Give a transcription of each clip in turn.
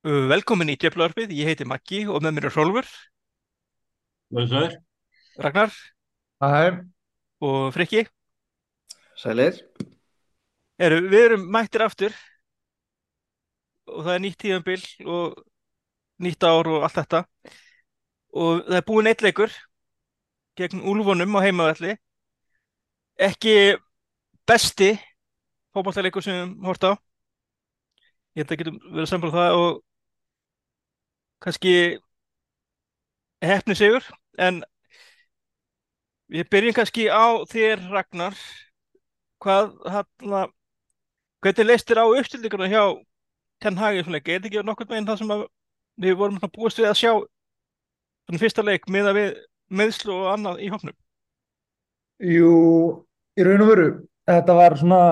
Velkomin í Djöflavarpið, ég heiti Maggi og með mér er Hrólfur, Blessaður. Ragnar Hæ, og Frikki. Sælir. Eru, við erum mættir aftur og það er nýtt tíðanbill og nýtt ár og allt þetta. Og það er búinn eitt leikur gegn Úlfunum á heimavalli. Ekki besti fótballtleikur sem við höfum hort á. Ég held að getum verið samfélag það og kannski hefni sigur. En við byrjum kannski á þér Ragnar. Hvað, hérna, hvernig leist þér á uppstillinguna hjá Ten Hag? Er þetta ekki nokkurn veginn það sem við vorum búist við að sjá svona fyrsta leik með að við meðslu og annað í hópnum? jú, í raun og veru, þetta var svona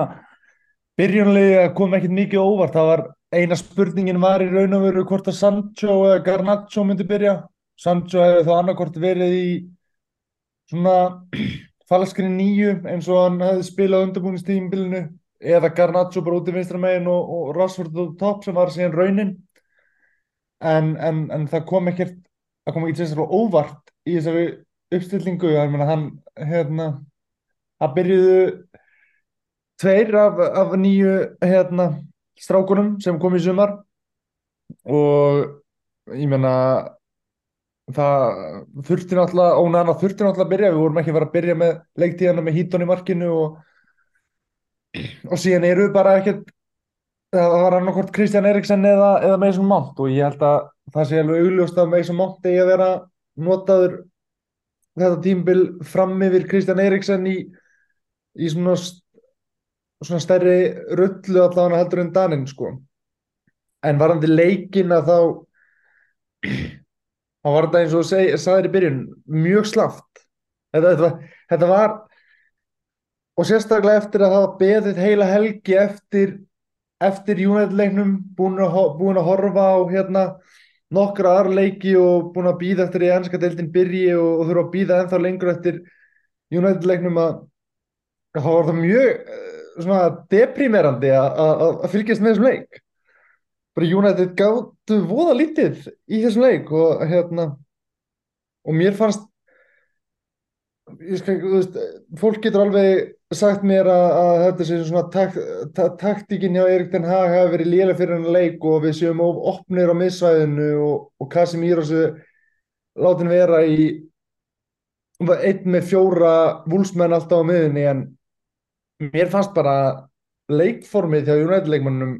byrjunlega kom ekkert mikið óvart, það var eina spurningin var í raun og veru hvort að Sancho eða Garnacho myndi byrja. Sancho hefði þá annarkvort verið í svona falskri nýju eins og hann hefði spilað undirbúinistímbilinu eða Garnacho bara út í vinstra megin og, og Rashford á topp sem var síðan raunin en, en, en það kom ekkert það kom ekkert sérstaklega óvart í þessari uppstillingu meina hann hérna það byrjuðu tveir af, af nýju hérna strákunum sem kom í sumar. Og ég meina það þurfti náttúrulega, ónæðan þurfti náttúrulega að byrja, við vorum ekki að fara að byrja með leiktíðana með hítun í markinu og, og síðan eru við bara ekkert það var annarkort Kristján Eriksen eða, eða Mason Mount. Og ég held að það sé alveg augljóst að Mason Mount eigi að vera notaður þetta tímbil fram yfir Kristján Eriksen í, í svona, svona stærri rullu allavega heldur en Danin sko. En varandi leikin að þá þá var þetta eins og seg, sagðir í byrjun mjög slaft þetta, þetta, þetta var og sérstaklega eftir að hafa beðið heila helgi eftir eftir United-leiknum búin búin að horfa á hérna nokkra aðra leiki og búin að býða eftir í ennska deildin byrji og, og þurfa að býða ennþá lengur eftir United-leiknum að þá var það mjög svona deprimerandi að, fylgjast með þessum leik. Bara United gáttu voða lítið í þessum leik og hérna og mér fannst skal, veist, fólk getur alveg sagt mér að, að þetta sé svona tak, ta, taktíkin hjá Erik Ten Hag hafi verið lélega fyrir hann leik og við séum of opnir á miðsvæðinu og, og Casemiro sé látin vera í einn með fjóra vúlsmenn alltaf á miðunni en mér fannst bara leikformið hjá United leikmannum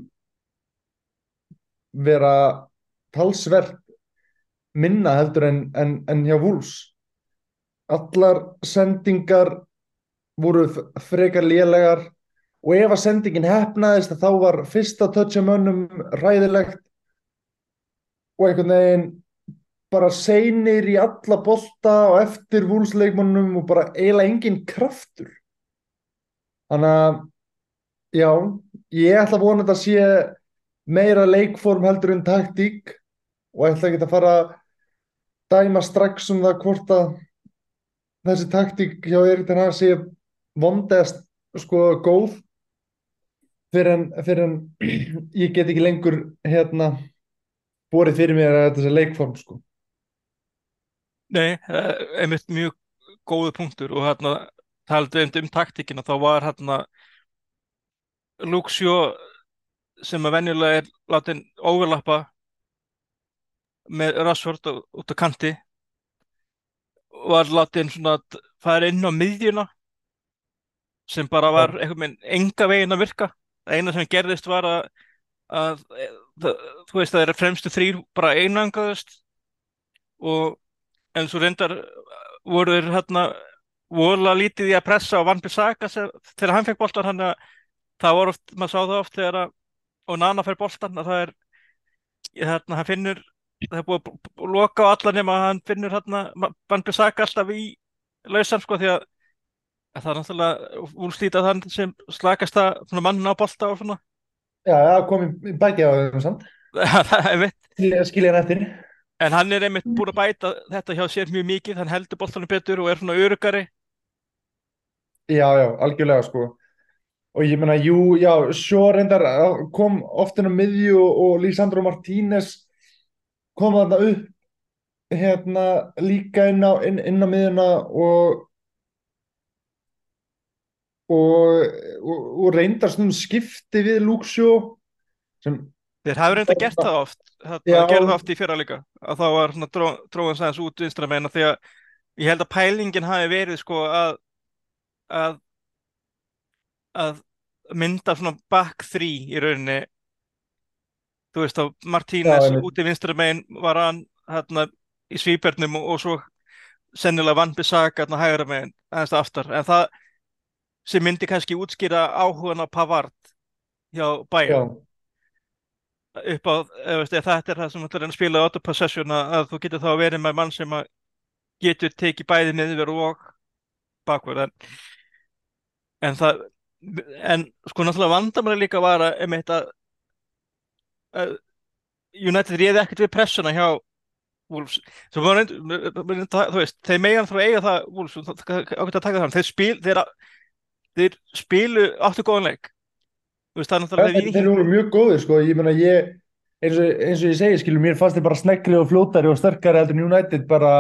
vera talsvert minna heldur en, en, en hjá Wolves. Allar sendingar voru frekar lélegar og ef að sendingin hefnaðist þá var fyrsta toucha mönnum ræðilegt og einhvern veginn bara seinir í alla bolta og eftir vúlsleikmannum og bara eiginlega engin kraftur þannig að já, ég ætla að vona að þetta sé meira leikform heldur en taktík og ætla ekki að fara að dæma strax um það hvort að þessi taktík hjá Erik Ten Hag sé vondest sko góð fyrir en, fyrir en ég get ekki lengur hérna borið fyrir mér að þetta sé leikform sko. Nei, einmitt mjög góðu punktur og hérna talandi um, um taktíkina þá var hérna Luxjó sem að venjulega er látin overlappa með Rashford út á kanti var látin svona að fara inn á miðjuna sem bara var einhvern veginn enga veginn að virka. Það eina sem gerðist var að, að, að þú veist það er fremstu þrýr bara einangaðust og en svo reyndar voru þeir hérna vorulega lítið í að pressa á Van Bissaka þegar hann fekk boltan hann að það var oft, maður sá það oft þegar að og Nana fær boltan að það er hérna, hann finnur það er búið að loka á alla nema að hann finnur hérna Van Bissaka alltaf í lausan sko því að, að það er náttúrulega úlstýta þann sem slakast að mann á bolta og svona. Já, það kom í í bæti á þeim samt. Það er mitt Skilja hann eftir. En hann er einmitt búin að bæta þetta hjá sér mjög mikið, hann heldur boltanum betur og er svona örugari Já, já, algjörlega sko og ég meina, jú, já, Sjó reyndar kom oft inn á miðju og, og Lísandro Martínez kom þarna upp hérna líka inn á, inn, inn á miðjuna og og, og, og reyndar svona skipti við Luxjó sem Þeir hafa reynda gert það oft, það Já. gerðu það oft í fyrra líka, að þá var svona dró, dróðan sæðans út vinstra meina því að ég held að pælingin hafi verið sko að, að, að mynda svona back three í rauninni, þú veist þá Martínez út í vinstra megin var hann hérna í svípernum og, og svo sennilega Van Bissaka hérna hægra megin, aðeins aftar, en það sem myndi kannski útskýra áhugan á Pavard hjá já, Bayern upp á, veist, þetta er það sem ætlar að spila auto possession að, að þú getur þá verið með mann sem að getur tekið bæði miðver og bakverð en, en það en sko náttúrulega vandamáli líka var að einmitt að, að United réði ekkert við pressuna hjá Wolves. Reynd, þú veist, þeir megan þrá eiga það Wolves, ákveðt að taka það þeir spil, þeir, þeir spilu áttu góðan leik. Þú veist, það er náttúrulega þeir, voru mjög góðir sko, ég meina ég eins og, eins og ég segi, skilur, mér fannst þeir bara snegri og fljótari og sterkari heldur en United bara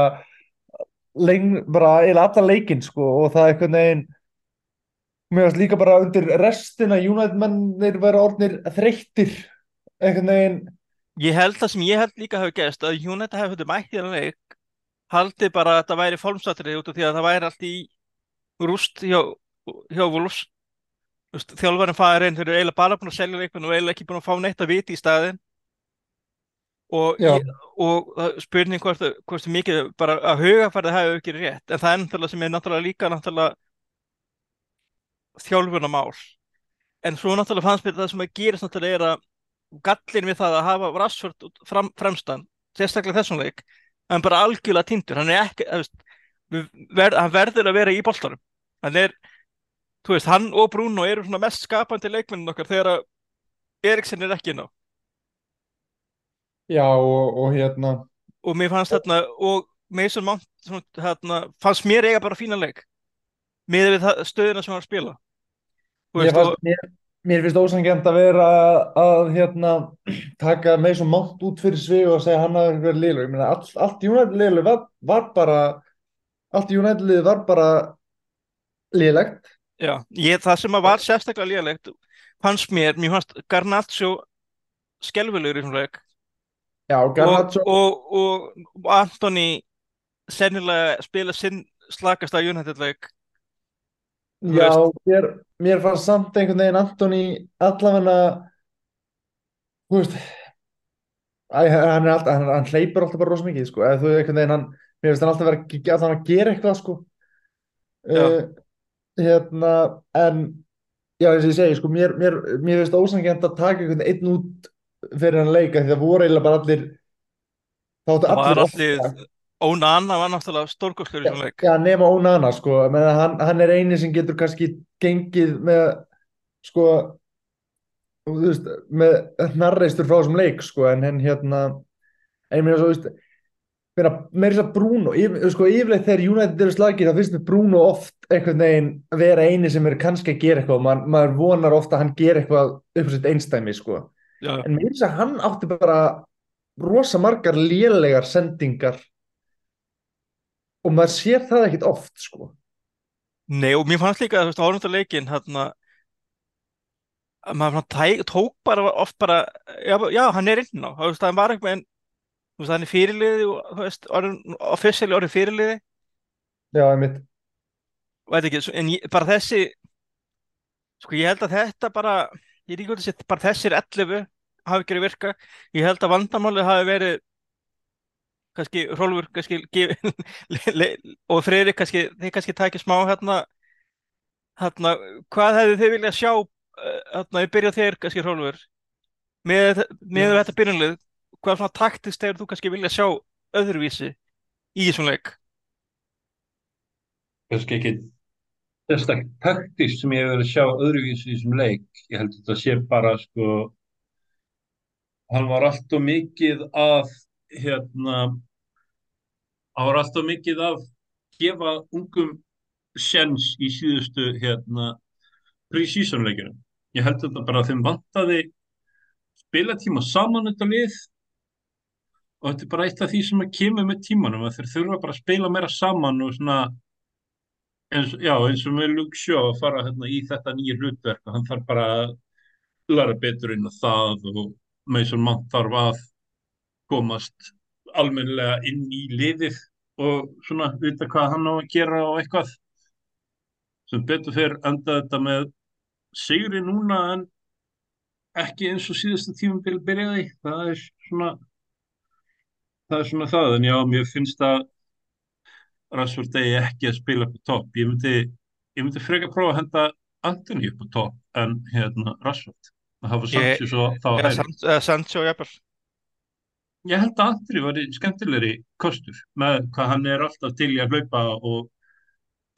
bara eða allan leikinn sko og það er einhvern veginn mér fannst líka bara undir restina United mennir vera orðnir þreyttir einhvern veginn. Ég held það sem ég held líka hafi gerst að United hafi þetta mætt í þennan leik haldið bara að það væri fólmsatrið út af því að það væri allt í rúst hjá, hjá veist, þjálfarinn fæði reyn þeir eru eiginlega bara búin að selja leikmenn og eiginlega ekki búin að fá neitt að viti í staðin og, ég, og er spurning hvort, hvort mikið bara að hugafærið hafi ekki rétt en það er náttúrulega sem er náttúrulega líka náttúrulega þjálfunamál en svo náttúrulega fannst mér það sem að gerist náttúrulega er að gallin við það að hafa Rashford út fram, fremstan, sérstaklega þessum leik hann er bara algjörlega tindur hann er ekki, veist, verð, hann verður að vera í boltanum. Hann er, þú veist, hann og Bruno eru svona mest skapandi leikmennin okkar þegar að Eriksen er ekki inn á. Já og, og hérna. Og mér fannst þarna og Mason Mount svona, þarna, fannst mér eiga bara fína leik með stöðuna sem hann spila mér, fannst, og, mér, mér finnst ósangjönd að vera að, að hérna taka með svo mátt út fyrir svig og segja hann að vera liðlug ég meina allt, allt United liðlug var, var bara allt United lið var bara liðlegt. Já, ég, það sem að var sérstaklega líðalegt fannst mér, mér fannst Garnaccio skelfilegur í svona leik. Já, Garnaccio og, og, og Antoni sennilega spila sinn slakasta United leik. þú Já, mér, mér fannst samt einhvern veginn Antoni allavega þú veist hann, er alltaf, hann, hann hleypur alltaf bara rosa mikið sko. eða þú veist einhvern veginn hann, mér finnst hann alltaf vera að að gera eitthvað sko. Uh, hérna en já eins og ég segi sko, mér, mér, mér finnst ósangjönd að taka einhvern veginn einn út fyrir hann leika því það voru eiginlega bara allir þá var allir allir Onana var náttúrulega stórkostlur í svona leik. Já, nema Onana sko, menn hann, hann er eini sem getur kannski gengið með sko þú veist, með hnarreistur frá þessum leik sko, en henn hérna ég meina svo, þú veist meira þess að Bruno, yf, sko, yfirleitt þegar United eru slagið, þá finnst mér Bruno oft einhvern veginn vera eini sem er kannski að gera eitthvað og man, maður vonar ofta að hann gera eitthvað upp á sitt einstæmi sko, já, en mér finnst að hann átti bara rosa margar lélegar sendingar og maður sér það ekkit oft sko. Nei, og mér fannst líka, þú veist, árundur leikin hérna að maður svona tæ, tók bara oft bara, já, já hann er inn á þú veist, hann var eitthvað en þú veist, hann er fyrirliði og þú veist, officially orðin fyrirliði, Já, einmitt. veit ekki, en ég, bara þessi sko, ég held að þetta bara ég er ekki út að setja, bara þessir 11 hafi verið að virka, ég held að vandamálið hafi verið kannski Hrólfur, kannski gef, le, le, og Freyri kannski, þeir kannski tækja smá hérna hérna, hvað hefðu þið viljað sjá eh, hérna, ég byrja þér kannski Hrólfur með, með þetta byrjunlið hvað svona taktist þegar þú kannski vilja sjá öðruvísi í þessum leik kannski ekki sérstak taktist sem ég hef verið að sjá öðruvísi í þessum leik. Ég held að þetta sé bara sko hann var alltof mikið að hérna hann var alltof mikið að gefa ungum sjens í síðustu hérna pre-season leikinu. Ég held þetta bara að þeim vantaði spilatíma saman þetta lið og þetta er bara eitt af því sem að kemur með tímanum að þeir þurfa bara að spila meira saman og svona eins, já, eins og með Luke Shaw að fara hérna, í þetta nýja hlutverk og hann þarf bara að læra betur inn á það og Mason Mount þarf að komast almennilega inn í liðið og svona vita hvað hann á að gera og eitthvað. Sem betur fyrir enda þetta með sigri núna en ekki eins og síðasta tímabili byrjaði. Það er svona það er svona það, en já, mér finnst að Rashford eigi ekki að spila upp á topp, ég myndi myndi freka prófa að henda Antoni upp á topp en hérna Rashford. Að hafa Sancho svo þá að eða Sancho, jafnvel. Ég held að Antoni var skemmtilegri kostur með hvað hann er alltaf til í að hlaupa og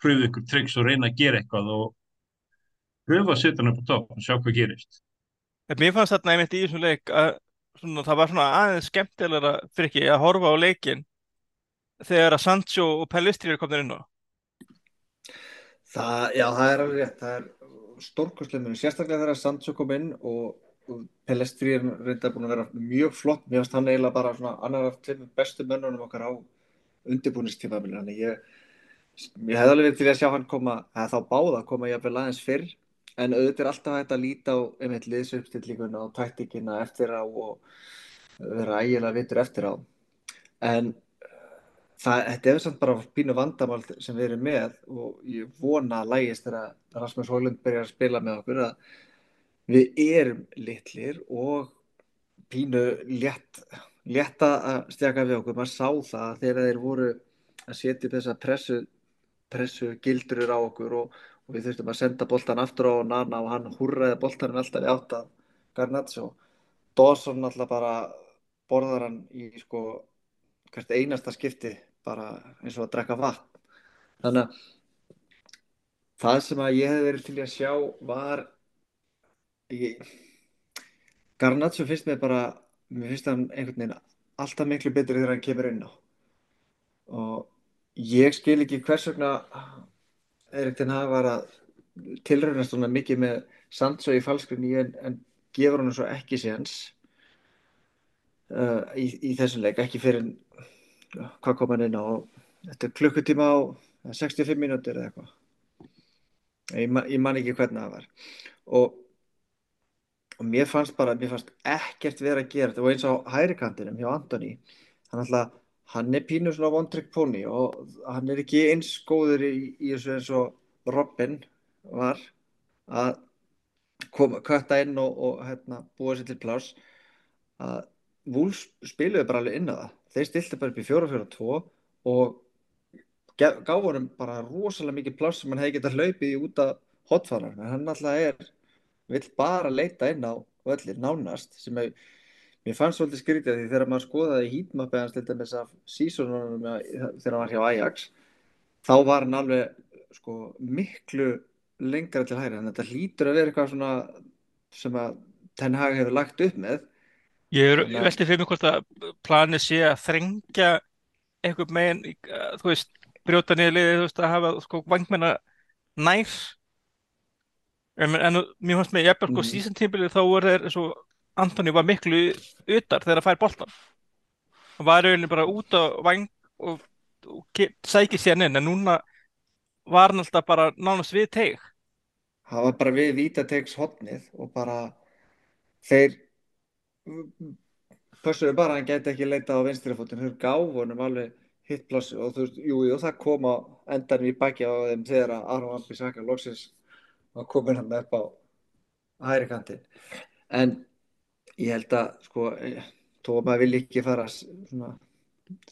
pröfu ykkur tricks og reyna að gera eitthvað og pröfa að setja hann upp á topp og sjá hvað gerist Mér fannst þarna einmitt í þessum leik að svona, það var svona aðeins skemmtilegra fyrir ekki að horfa á leikin þegar að Sancho og Pellistri eru komin inn á. Það, já, það er alveg rétt. Það er stórkostlega munum. Sérstaklega þegar Sancho kom inn og, og Pellestri er reynda búin að vera mjög flott. Mér finnst hann eiginlega bara svona annar af tveimur bestu mönnunum okkar á undirbúinistímabilið. Þannig ég, ég hefði alveg verið til að sjá hann koma, eða þá báða koma jafnvel aðeins fyrr. En auðvitað er alltaf hægt að líta á einmitt liðsauppstillíkuna og taktíkina eftir á og vera ægilega vitur eftir á. En það, þetta er samt bara pínu vandamál sem við erum með og ég vona að lægist þegar Rasmus Hólund byrjar að spila með okkur að við erum litlir og pínu létt, létt að stjaka við okkur. Maður sá það þegar þeir voru að setja upp þessa pressu, pressu gildurur á okkur og, og við þurftum að senda boltan aftur á Nana og hann húrraði boltanum alltaf í átt að Garnaccio. Dawson alltaf bara borðar hann í sko hvert einasta skipti bara eins og að drekka vatn þannig að það sem að ég hef verið til að sjá var ég, Garnaccio finnst mér bara mér finnst hann einhvern veginn alltaf miklu betri þegar hann kemur inn á. Og ég skil ekki hvers vegna Erik Ten Hag var að tilraunast svona mikið með Sancho í falskrinni en, en gefur hann svo ekki séns uh, í, í þessum leik, ekki fyrir hvað kom hann inn á? Er klukkutíma á 65 mínútur eða eitthvað. Ég, man- ég man ekki hvernig það var. Og, og mér fannst bara mér fannst ekkert vera að gera þetta. Og eins á hægri kantinum hjá Antoni hann alltaf, hann er pínu svona one trick pony og hann er ekki eins góður í, í þessu eins og Robin var að koma, kötta inn og, og hérna, búa sér til pláss. Að Wolves spiluðu bara alveg inn á það. Þeir stiltu bara upp í 4-4-2 og honum bara rosalega mikið pláss sem hann hefði getað hlaupið í út af hotfarar en hann alltaf er vill bara leita inn á völlir nánast sem er, mér fannst svolítið skrítið því þegar maður skoðaði hítmappið hans til dæmis af sísonunum þegar hann var hjá Ajax þá var hann alveg sko miklu lengra til hægri en þetta hlýtur að vera eitthvað svona sem að Ten Hag hefur lagt upp með Ég er að- veltið fyrir mig hvort að planið sé að þrengja einhvern megin, í- að, þú veist, brjóta niður liðið, þú veist, að hafa sko vangmenna nær. En, en mér fannst með jafnvel sko Mhm. síðan tímbilið þá voru þeir eins og Antoni var miklu utar þegar að fær boltan. Hann var rauninni bara út á vang og, og sækir síðan inn, en núna var hann alltaf bara nánast við teig. það var bara við vítategs hotnið og bara þeir pössuðu bara að hann gæti ekki leita á vinstri fótinn þau gáfu honum alveg hitt pláss og þú veist, jú, jú, það kom á endanum í baki á þeim þegar að Aron Ambi Saka loksins var komin hann upp á hægri kantinn. En ég held að sko, eh, þó að maður vil ekki fara að svona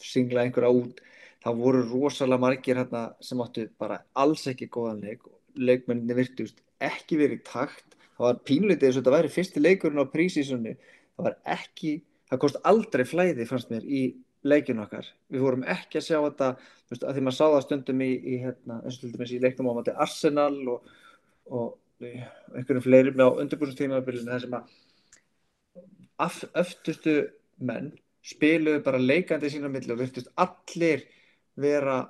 singla einhverja út það voru rosalega margir hérna sem áttu bara alls ekki góðan leik. Leikmenninni virtust ekki verið takt. Það var pínlítið eins og þetta væri fyrsti leikurinn á prísísunni það var ekki, það kost aldrei flæði fannst mér í leikinu okkar. Við vorum ekki að sjá þetta veist, að því maður sá það stundum í, í hérna, eins og til dæmis í leiknum á mati Arsenal og, og einhverjum fleirum á undirbúrstímabilinu þar sem að öftustu menn spiluðu bara leikandi sín á milli og virtust allir vera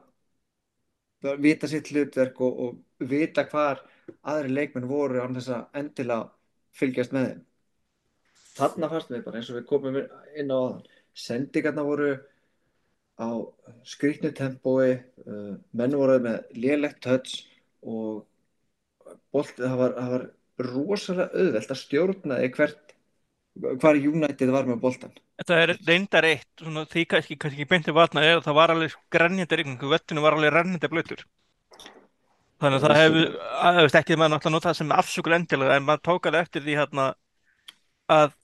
vita sitt hlutverk og, og vita hvar aðri leikmenn voru án þess að endilega fylgjast með þeim. Þarna fannst mér bara eins og við komum inn á sendingarna voru á skrýtnu tempói uh, menn voru með lélegt touch og boltið, það var, það var rosalega auðvelt að stjórna því hvert hvar United var með boltan Þetta er reyndar eitt, svona, því kannski, kannski beinti vatna er að það var alveg grænjandi rigning, vettinu var alveg rennandi blöytur. Þannig að það hefur, ekki maður náttúrulega nota það sem afsökul endilega, en maður tók alveg eftir því hérna að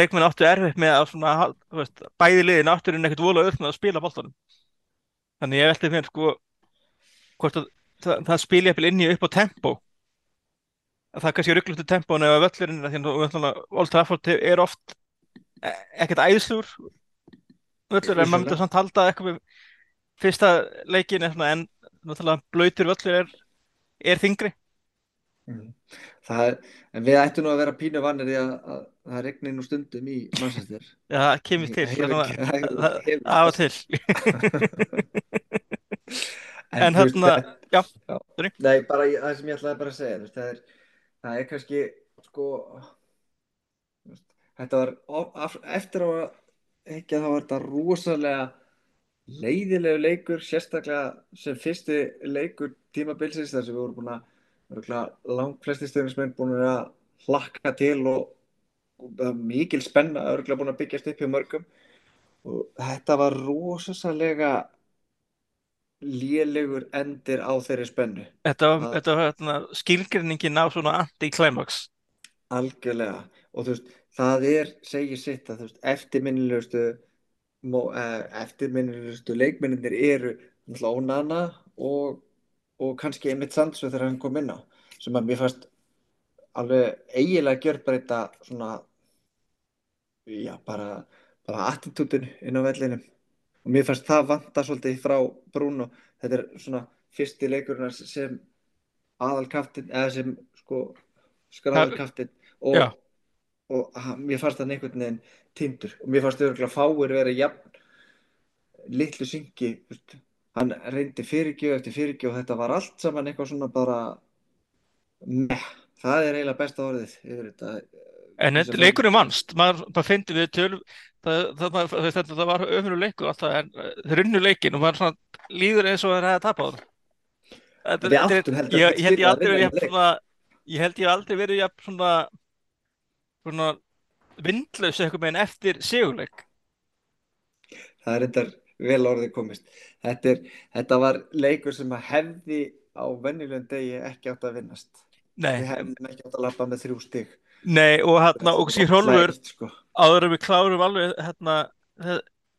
leikmenn áttu erfitt með að svona, veist, bæði liðin átturinn ekkert vola öll með að spila boltanum. Þannig ég veldi fyrir sko, hvort að það, það spili eppil inn í upp á tempó. Að það kannski rugglustu tempón ef að völlurinn, að Old Trafford er oft ekkert æðslur völlur en maður myndi samt halda eitthvað við fyrsta leikin en blöytur völlur er, er þingri mm. það er, en við ættum nú að vera pínu vannir í að, að það regni nú stundum í mannsæstir Já, það kemur til af og til En, en hérna já, já. Nei, bara það sem ég ætlaði bara að segja það er, það er kannski sko þetta var eftir á að ekki að það var þetta rosalega leiðilegu leikur sérstaklega sem fyrsti leikur tímabilsins þar sem við vorum búin að langt flesti stöðnismenn búin að hlakka til og, mikil spenna búin að byggjast upp hjá mörgum. Og þetta var rosalega lélegur endir á þeirri spennu. Þetta var, hérna, skilgrinningin á svona anti-climax. Algjörlega. Og þú veist það er, segir sitt að eftirminnilegustu eh, eftirminnilegustu leikminninir eru Onana og, og kannski Emmitt Sandsson þegar hann kom inn á sem að mér fannst alveg eiginlega gjörbreyta svona já bara bara attitútin inn á vellinu og mér fannst það vanta svolítið frá Bruno. Þetta er svona fyrsti leikurinn sem aðalkaftin eða sem sko skræðarkaftin og já. og mér fannst það einhvern veginn tindur og mér fannst þau fáir vera jafn litlu syngi hann reyndi fyrirgjöf eftir fyrirgjöf og þetta var allt saman eitthvað svona bara meh, það er eiginlega besta orðið þetta. En leikurinn vannst, maður, maður fyndi við töl það, það, það, það var öfnur leikur alltaf en þeir unnu leikin og maður líður eins og það er að tapa á það Ég held ég aldrei verið ég held ég aldrei verið svona svona vindlaus eitthvað með henn eftir sigurleik. Það er þetta vel orðið komist. Þetta, er, þetta var leikur sem að hefði á vennilegum degi ekki átt að vinnast. Nei. við hefðum ekki átt að lappa með þrjú stygg Nei og hérna og síðan Hrólfur sko. áður við klárum alveg hérna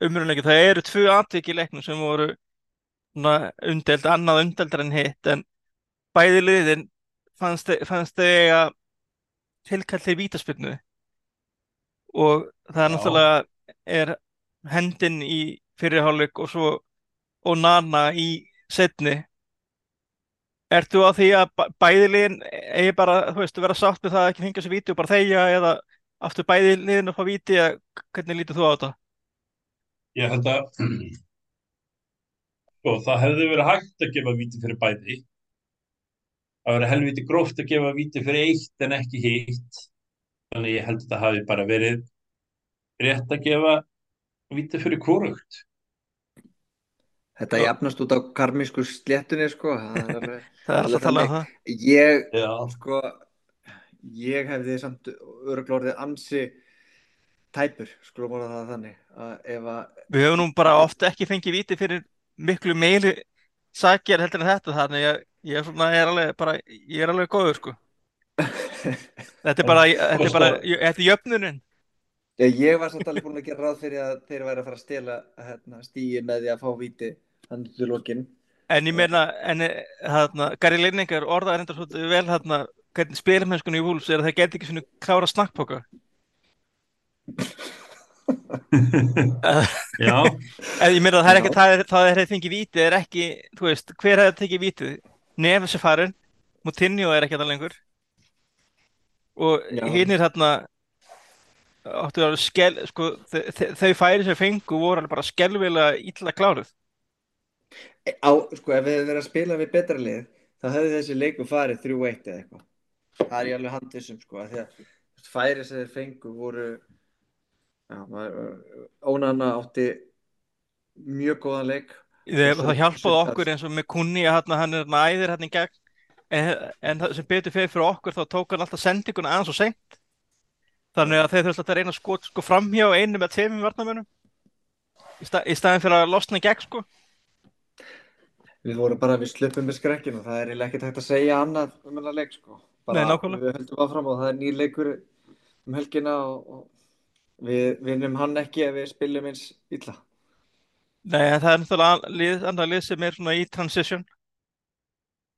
umrunleiki það eru tvö atviki leiknum sem voru umdelt, annað umdeltar en hitt en bæði liðin fannst þau að tilkallir vítaspilnu og það er náttúrulega er hendin í fyrirhállug og svo og Nana í setni Ertu á því að bæðiliðin eigi bara, þú veist, að vera sátt með það að ekki fengja sér víti og bara þeia eða aftur bæðiliðin að fá víti eða hvernig lítið þú á þetta? Ég held að sko, það hefði verið hægt að gefa víti fyrir bæði. Það verið helviti gróft að gefa víti fyrir eitt en ekki hitt. Þannig ég held að það hafi bara verið rétt að gefa víti fyrir kórugt Þetta jafnast út á karmísku sléttunni sko. Það er alveg, það er alltaf talað um það. Ég, sko ég hefði samt örglórið ansi tæpur, skulum orða það þannig að að Við höfum nú bara ofta ekki fengið víti fyrir miklu meili sakjar heldur en þetta þannig að ég er svona, ég er alveg bara, ég er alveg góður sko. Þetta er bara, þetta er bara, þetta er jöfnunin. Ég, ég var samt alveg búin að gera ráð fyrir að þeir væri að fara að stela hérna, stíi með því að fá víti þannig til lokin. En ég meina, en hérna, Gary Lineker orðaði reyndar svolítið vel hérna hvernig spilamennskunni í Wolves er að það geti ekki svona klára snakkpoka. Já. En ég meina það er ekki, það er það er fengið vítið, er ekki, þú veist, hver hefði tekið vítið? Nefnir sem farin, Moutinho er ekki þetta lengur. Og hinn er hérna áttu að skel, sko, þau færi sem fengu voru alveg bara skelvilega illa kláruð á, sko, ef við hefum verið að spila við betra lið þá hefði þessi leikur farið 3-1 eða eitthvað. Það er ég alveg handvissum sko, af því að færi sem þeir fengu voru, já, maður, Ónana átti mjög góðan leik. Þeir, það hjálpaði okkur eins og með kunni að hann, hann er næðir hann í gegn en, en það sem betur fyrir okkur þá tók hann alltaf sendinguna aðeins og seint þannig að þeir þurftu alltaf að reyna að sko, sko framhjá einu með tveimum varnamönnum í, sta, í staðin fyrir að losna í gegn sko Við vorum bara, við sluppum með skrekkin og það er eiginlega ekkert hægt að segja annað um hennar leik sko. Bara Nei, við höldum áfram og það er nýr leikur um helgina og, og við vinnum hann ekki ef við spilum eins illa. Nei, en það er náttúrulega lið, annað lið sem er svona í transition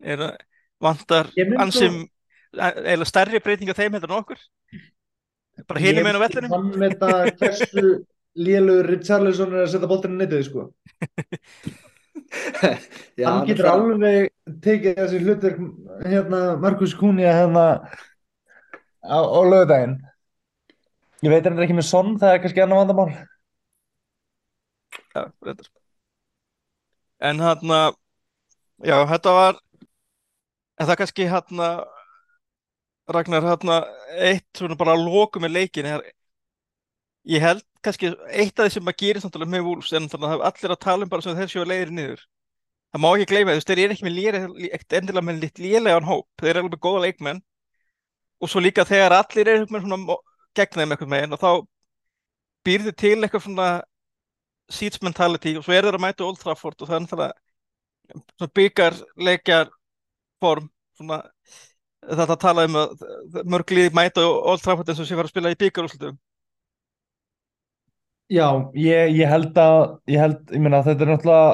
er að vantar mynd ansum eða stærri breyting á þeim heldur en okkur bara hinum einu á vellinum Hann með þetta hversu lélugur Richarlison er að setja boltinn í netið sko. Já, hann getur alveg tekið þessi hlutverk hérna Markus Kúnja hérna á, á lögudaginn ég veit hann er ekki með sonn það er kannski annar vandamál. Já, reyndar. En hann já, þetta var en það kannski hann Ragnar hann eitt svona bara að loku með leikin er, ég held kannski eitt af því sem að gerist náttúrulega með Wolves er náttúrulega að allir að tala um bara sem þeir séu að leiðir niður. Það má ekki gleyma þú veist, þeir eru ekki með léri, ekkert endilega með litt lélegan hóp. Þeir eru alveg með góða leikmenn. Og svo líka þegar allir eru með svona gegn þeim eitthvað meginn og þá býrðu til eitthvað svona seats mentality og svo er þeir að mæta Old Trafford og er náttúrulega byggar leikjar form svona, þetta að tala um að mörg lið mæta Old Trafford eins og sé fara að spila í byggarúslutum Já, ég, ég held að ég held, ég meina þetta er náttúrulega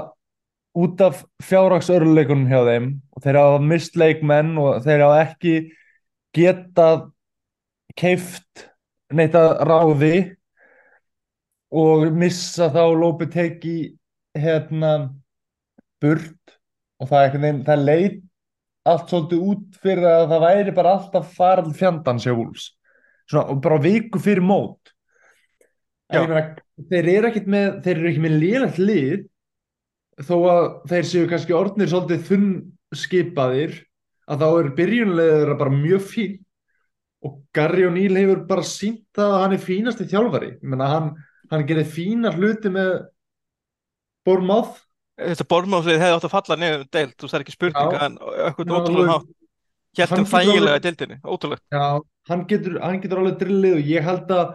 út af fjárhagsörleikunum hjá þeim og þeir hafa mist leikmenn og þeir hafa ekki getað keift neitt að ráði og missa þá Lopetegi hérna burt og það er einhvern veginn, það leit allt svolítið út fyrir að það væri bara alltaf farað fjandans hjá svona, og bara viku fyrir mót en Já. ég meina, þeir eru ekkert með þeir eru ekki með lélegt lið þó að þeir séu kannski orðnir svolítið þunn skipaðir að þá er byrjunlega þeirra bara mjög fín. Og Gary O'Neill hefur bara sínt að hann er fínasti þjálfari. Ég meina, hann, hann gerir fína hluti með Bournemouth. Þetta bormáðslið hefði átt að falla niður um deild, þú er ekki spurning Já. en Já, ótrúlega hátt. Um getur þægilega deildinni, ótrúlega Já, hann getur, hann getur alveg drillið og ég held að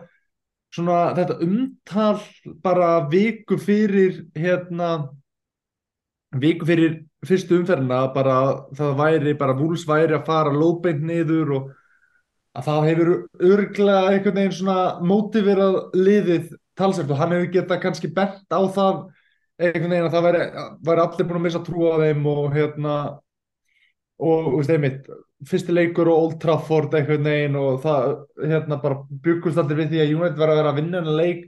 svona þetta umtal bara viku fyrir hérna viku fyrir fyrstu umferðina bara það væri bara vúls væri að fara lóðbeint niður og að það hefur örglega einhvern veginn svona mótiverað liðið talsett og hann hefur getað kannski bent á það einhvern veginn að það væri, væri allir búin að missa trú á þeim og hérna og veist einmitt fyrsti leikur og Old Trafford einhvern veginn og það hérna bara byggust allir við því að United var að vera að vinna hennar leik.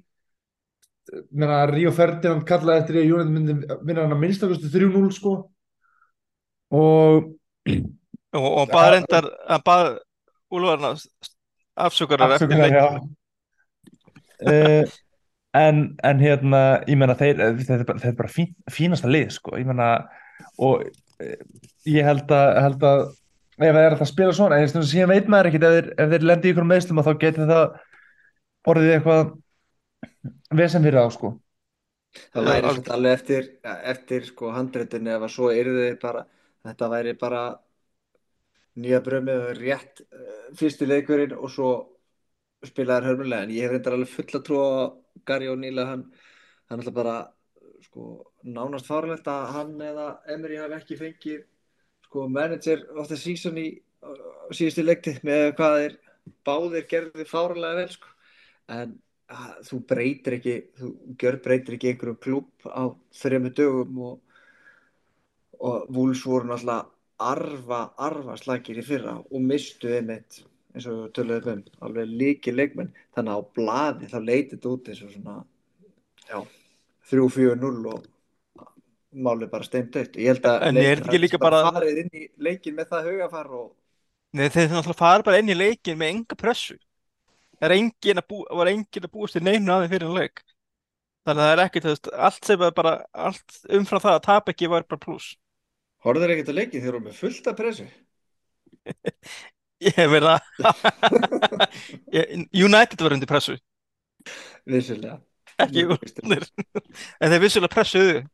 Menna, Ríó Ferdinand kallaði eftir því að United myndi vinna hann að minnstakosti 3-0 sko. Og og, og bað reyndar, hann bað Úlfarna afsökunar eftir leik uh, en, en hérna ég meina þeir, þetta er bara, þetta er bara fín, fínasta lið sko, ég meina og uh, ég held að, held að ef það er að spila svona, en þess að síðan veit maður ekkert ef þeir, ef þeir lendi í ykkur meðslum að þá geti það orðið eitthvað vesen fyrir þá sko Það væri alveg. svolítið alveg eftir, eftir sko handreitinu ef að svo yrði þið bara, þetta væri bara nýja brömið og rétt uh, fyrsti leikurinn og svo spilaðar hörmulega en ég hef reyndar alveg fulla trú á Gary O'Neill að hann, hann ætla bara sko nánast fárlegt að hann eða Emery hafi ekki fengið sko manager of the season í síðustu leikti með hvað þeir báðir gerði fárlega vel sko. En að, þú breytir ekki þú gjör breytir ekki einhverjum klúb á þrejum dögum og, og Wolves voru náttúrulega arfa, arfa slagir í fyrra og mistu einmitt eins og töluðum um alveg líki leikmenn. Þannig að á blaði þá leytið út eins og svona já, 3-4-0 og málið bara steint aukt ég held að er líka bara- farið inn í leikin með það hugafar og Nei, þeir náttúrulega fara bara inn í leikin með enga pressu. Það er engin að, bú, var engin að búast til neinu aðeins fyrir en leik? Þannig að það er ekkert, veist, allt sem er bara allt umfram það að tapa ekki var bara pluss Horður ekkert að leiki þegar þú erum með fullt af pressu? Ég meina ég- United var undir pressu. Vissulega. ekki úrnir en þeir vissulega pressuðu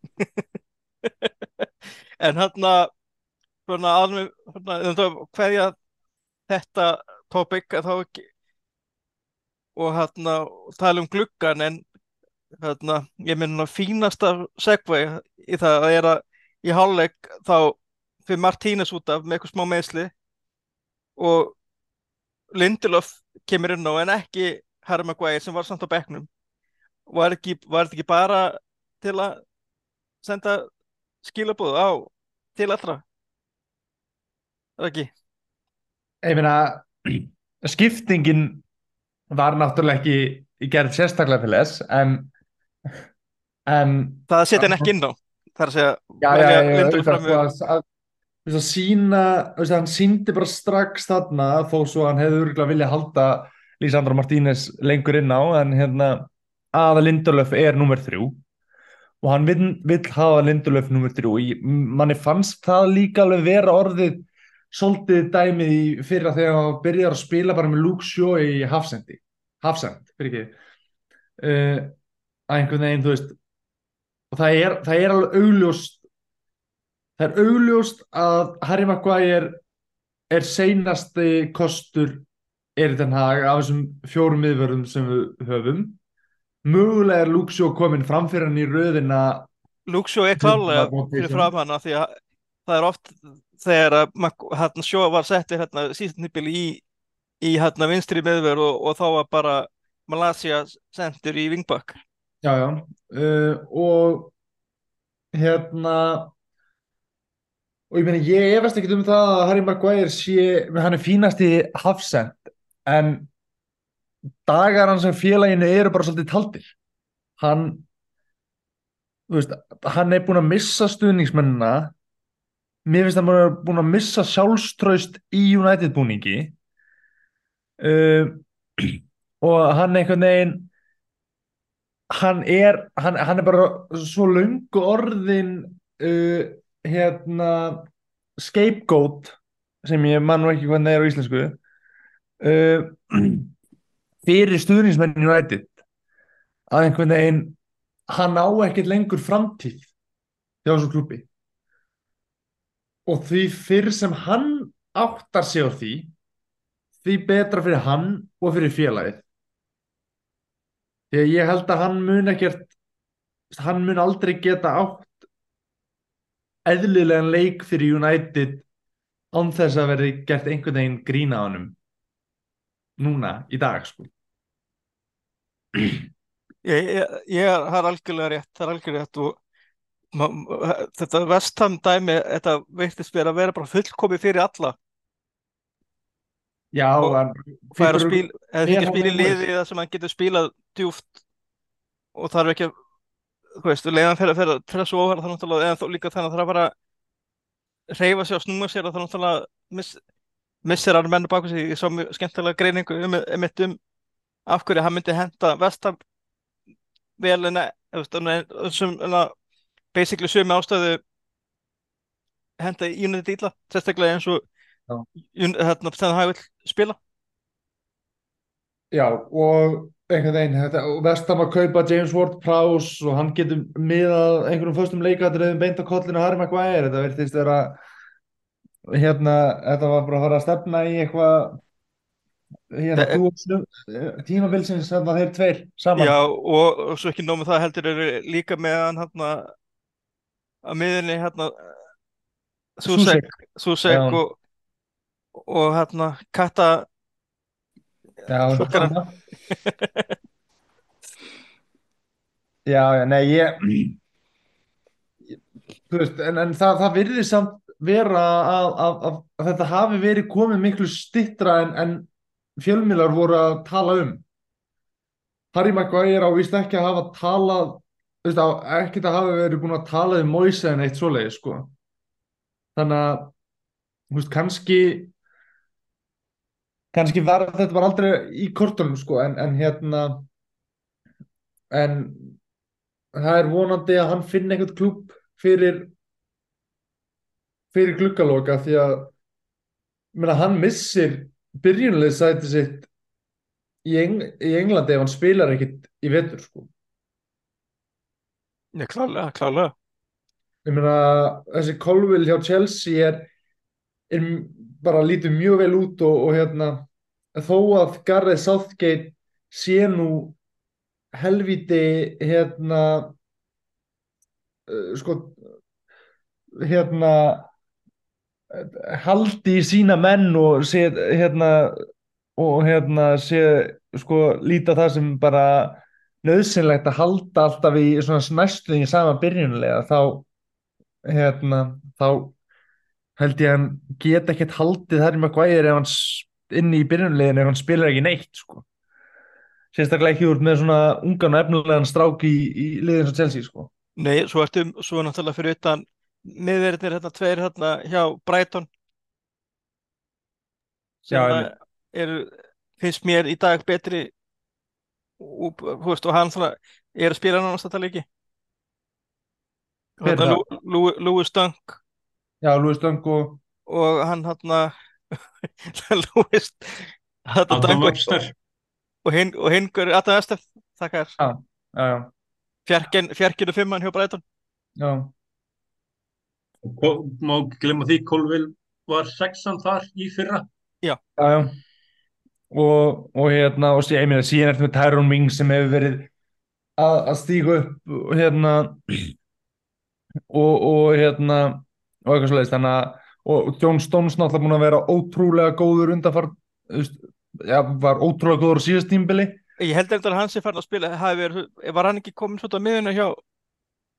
en hann að svona alveg hverja þetta topic að þá ekki og hann að tala um gluggan en hann að ég minna fínasta segvei í það að er að í hálfleik þá fyrir Martínez út af með eitthvað smá meðsli og Lindelof kemur inn á en ekki Harry Maguire sem var samt á bekknum. Var var þetta ekki bara til að senda skilabúð á til allra. Er það ekki? Ég meina, skiptingin var náttúrulega ekki gerð sérstaklega til þess, en, en það setja hann ekki inn á það er að segja já, já, já, sko, að, að, að sína, hann síndi bara strax þarna, þó svo hann hefði örgulega viljað halda Lísandro Martínez lengur inn á, en hérna að Lindelöf er nummer þrjú og hann vill, vill hafa Lindelöf nummer þrjú, Í- manni fannst það líka alveg vera orðið svolítið dæmið í fyrra þegar hann byrjar að spila bara með Luke Shaw í hafsendi, hafsend, fyrir ekki. Uh, að einhvern veginn, þú veist og það er, það er alveg augljóst það er augljóst að Harry Maguire er seinasti kostur Eritan Hag af þessum fjórum miðvörðum sem við höfum mögulega er Shaw komin framfyrir hann í röðina. Luxo er klálega fyrir fram hana því að það er oft þegar hérna sjó var settir hérna síðan nýpil í, í hérna vinstri meðver og, og þá var bara Malaysia sendur í vingbak já já. Uh, og hérna og ég meina ég efast ekki um það að Harry Maguire sé, hann er fínasti hafsend en dagar hans sem félaginu eru bara svolítið taldir. Hann veist, hann er búinn að missa stuðningsmennina. Mér finnst hann búinn að- búinn að missa sjálfströst í United búningi. Uh, og hann einhvern veginn hann er hann, hann er bara svo löngu orðin uh, hérna scapegoat sem ég man nú ekki hvernig það er á íslensku. Uh, fyrir stuðningsmenn United að einhvern veginn hann á ekkert lengur framtíð hjá þessu klubbi og því fyrr sem hann áttar sig á því því betra fyrir hann og fyrir félagið. Því að ég held að hann mun ekkert hann mun aldrei geta átt eðlilegan leik fyrir United án þess að verði gert einhvern veginn grína á honum núna, í dag sko. Ég, er, það er algjörlega rétt það er algjörlega rétt og þetta vestam dæmi þetta veiktist vera að vera bara fullkomi fyrir alla. Já, Og- hann færa Fyrir- spil, eða er fyrir hann spil í liði það sem hann getur spilað djúft og þarf ekki að þú veist, leiðan fyrir að fyrir að tressa ofar það náttúrulega, eða líka þannig að það er bara reyfa sig og snúma sér og það náttúrulega miss, missir hann menn baku sig í svo mjög skemmtilega greiningu um, um, um af hverju hann myndi henda vestam vel en basically sömu ástöðu henda í United illa, sérstaklega eins og hérna, þannig að hann vil spila. Já, og einhvern veginn þetta, og vestam að kaupa James Ward-Prowse og hann getur miðað einhverjum föstum leikadriðum beint á kollinu Harry Maguire, þetta virtist vera hérna, þetta var bara að fara að stefna í eitthvað hérna, þú og snö- tímabilsins þarna þeir tveir saman Já, og, og svo ekki nóg með það heldur eru líka með hann hérna að miðinni hérna Susek, Susek og, og hérna Sokkarann. sama. Já, já, nei, ég þú veist, en, en það, það virði samt vera að, að, að, að þetta hafi verið komið miklu stittra en, en fjölmiðlar voru að tala um. Harry Maguire á víst ekki að hafa talað veist, ekkert að hafa verið búin að tala um Moise en eitt svoleiði, sko. Þannig að veist, kannski kannski var þetta bara aldrei í kortunum sko en, en hérna en það er vonandi að hann finni einhvern klúb fyrir fyrir gluggaloka því að meina, hann missir byrjunlega sæti sitt í, Eng í Englandi ef hann spilar ekkit í vetur sko. Já, klálega, klálega. Ég meina, þessi Colville hjá Chelsea er, er bara lítið mjög vel út og, og hérna, þó að Gareth Southgate sé nú helviti hérna uh, sko hérna haldi í sína menn og sé hérna og hérna sé sko líta það sem bara nöðsynlegt að halda alltaf í svona næstuðin í sama byrjunulega þá hérna þá held ég að hann get ekkert haldið þar í mjög gvæðir ef hann inni í byrjunulegin ef hann spilar ekki neitt sko. Sérstaklega ekki úr með svona ungan og efnulegan strák í, í liðin sem Chelsea sko. Nei, svo ertu, svo náttúrulega fyrir utan miðverðinir hérna tveir hérna hjá Brighton. Sem Já, eru, finnst mér í dag betri og, þú veist, og hann svona er að spila nánast þetta er Hérna, það? Lú- Lú- Lúis Dunk. Já, Lúis Döng og og hann hérna hérna Adam Dunk og, hinn og hinn Gur- Adam Estef þakkar. Já, já, fjarkin, fjarkinu fimmann hjá Brighton. Já, má glemma því Colville var sexan þar í fyrra. Já, já. Og, og hérna og ég meina, síðan ertu með Tyrone Mings sem hefur verið að, að stíga upp og hérna og, og hérna og eitthvað svoleiðis. Þannig að og John Stones náttúrulega búin að vera ótrúlega góður undanfart já, var ótrúlega góður á síðast tímbili Ég held að hann sem farið að spila verið, var hann ekki komin svolítið á miðuna hjá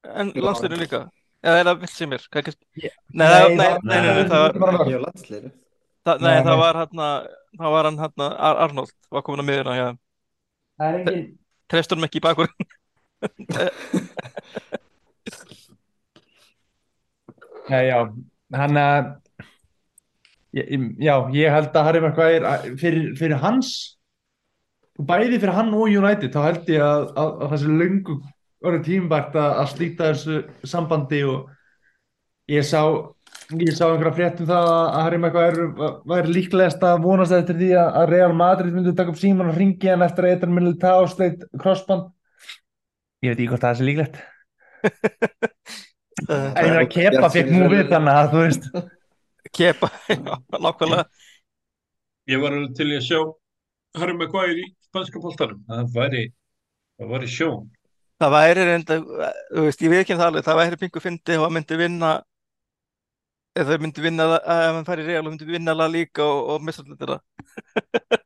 en Já. landsliðinu líka eða er það vilt sem mér Nei, það- nei, Nei, nei, nei, nei, það var, það, það hann það var hann hann Arnold var komin á miðuna hjá það er engin treystur hann ekki í bakur Já, já, hann að já, ég held að Harry Maguire að- fyrir, fyrir hans bæði fyrir hann og United þá held ég að, að, að þessi löngu orðið tímbært að, að slíta þessu sambandi og ég sá ég sá einhverja frétt um það að Harry Maguire væri líklegast að vonast eftir því að að Real Madrid myndi taka upp síman og ringi hann eftir að eitthvað myndi tá sleit crossband. Ég veit ekki hvort það er sér líklegt en ég meina Kepa fekk nú við þannig að þú veist. Kepa, já, nákvæmlega. Ég var alveg til að sjá Harry Maguire í spanska boltanum. Það væri, það væri sjón það væri reynda, þú veist, ég veit ekki það alveg það væri pingu fyndi og hann myndi vinna ef þau myndi vinna það- ef hann færi real og myndi vinna það líka og, og missa þetta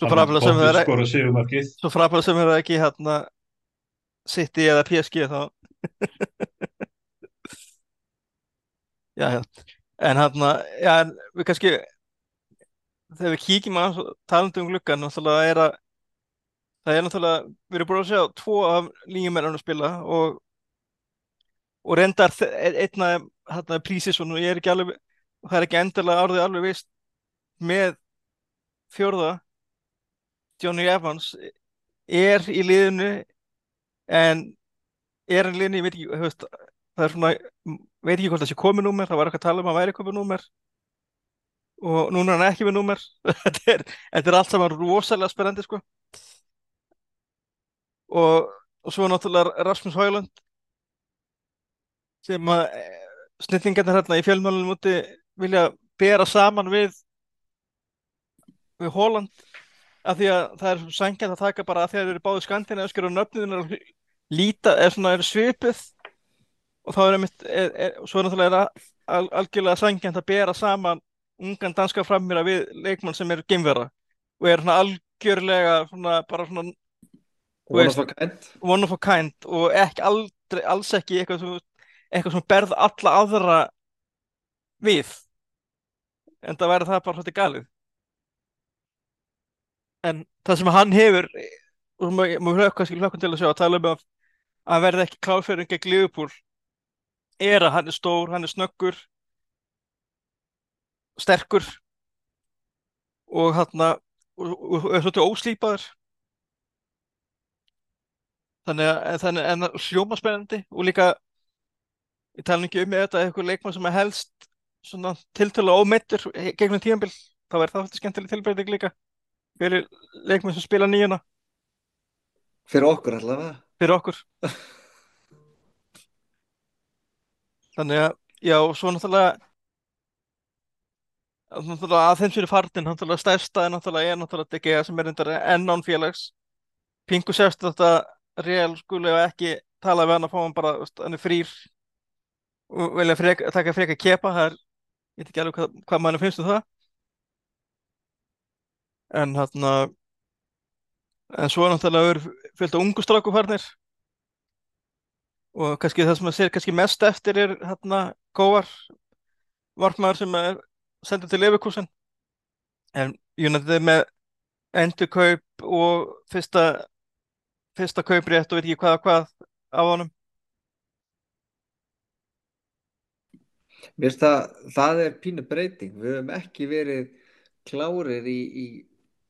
svo frábæla sem það er sigumarkið svo frábæla sem það ekki hérna City eða PSG þá. Já, já. En hérna, já, við kannski þegar við kíkjum að talandi um gluggan náttúrulega er að það er náttúrulega, við erum búin að sjá tvo af lígjumennunum að spila og og reyndar er einna hérna prísisson og ég er ekki alveg það er ekki endilega árið alveg vist með fjórða. Johnny Evans er í liðinu en er í liðinu, ég veit ekki veist, það er svona, veit ekki hvort það sé komið númer, það var eitthvað að tala um að væri komið númer og núna er hann ekki með númer. Þetta er, þetta er allt saman rosalega spennandi sko og, og svo náttúrulega Rasmus Højlund sem að snillingarnir hérna í fjölmjölunum úti vilja bera saman við við Holland af því að það er sangjant að taka bara að því að þeir eru báðu skandinavískir og nöfnin er líta, er svona er svipuð. Og þá er einmitt er, er, svo er náttúrulega al, algjörlega sangjant að bera saman ungan danska frammýra við leikmann sem er geimvera. Og er svona algjörlega svona bara svona One of a kind. one of a kind og ekki aldrei, alls ekki eitthvað sem, eitthvað sem berð alla aðra við. En það væri það bara svolítið galið. En það sem hann hefur og maður hlökkum til að sjá að tala um að að verði ekki kláfyrir gegn Liverpool er að hann er stór, hann er snöggur sterkur og hann er svolítið óslípaður þannig að þannig, en hljóma spennandi og líka ég tala ekki um með þetta eitthvað leikmann sem er helst svona tiltölu ómeittur gegnum tíðanbíl þá er það alltaf skemmtileg tilbreyting líka fyrir leikmann sem spila nýjuna. Fyrir okkur allavega. fyrir okkur. Þannig að já, svo náttúrulega að þeim sér farnin náttúrulega stærsta er náttúrulega er náttúrulega DG sem er enn án félags. Pingu sérst þetta Real skuli ekki tala við hann að fá hann bara, hann er frýr og vilja frek, taka freka kepa það er, ég veit ekki alveg hvað, hvað mann finnst um það. En hann en svo náttúrulega er fylgt á ungu stráku farnir og kannski það sem að sér kannski mest eftir er hérna Góvar vartmaður sem er sendið til Leverkusen. En United með endurkaup og fyrsta fyrsta kauprétt og veit ekki hvað og hvað á honum Mér finnst það, það er pínu breyting. Við höfum ekki verið klárir í, í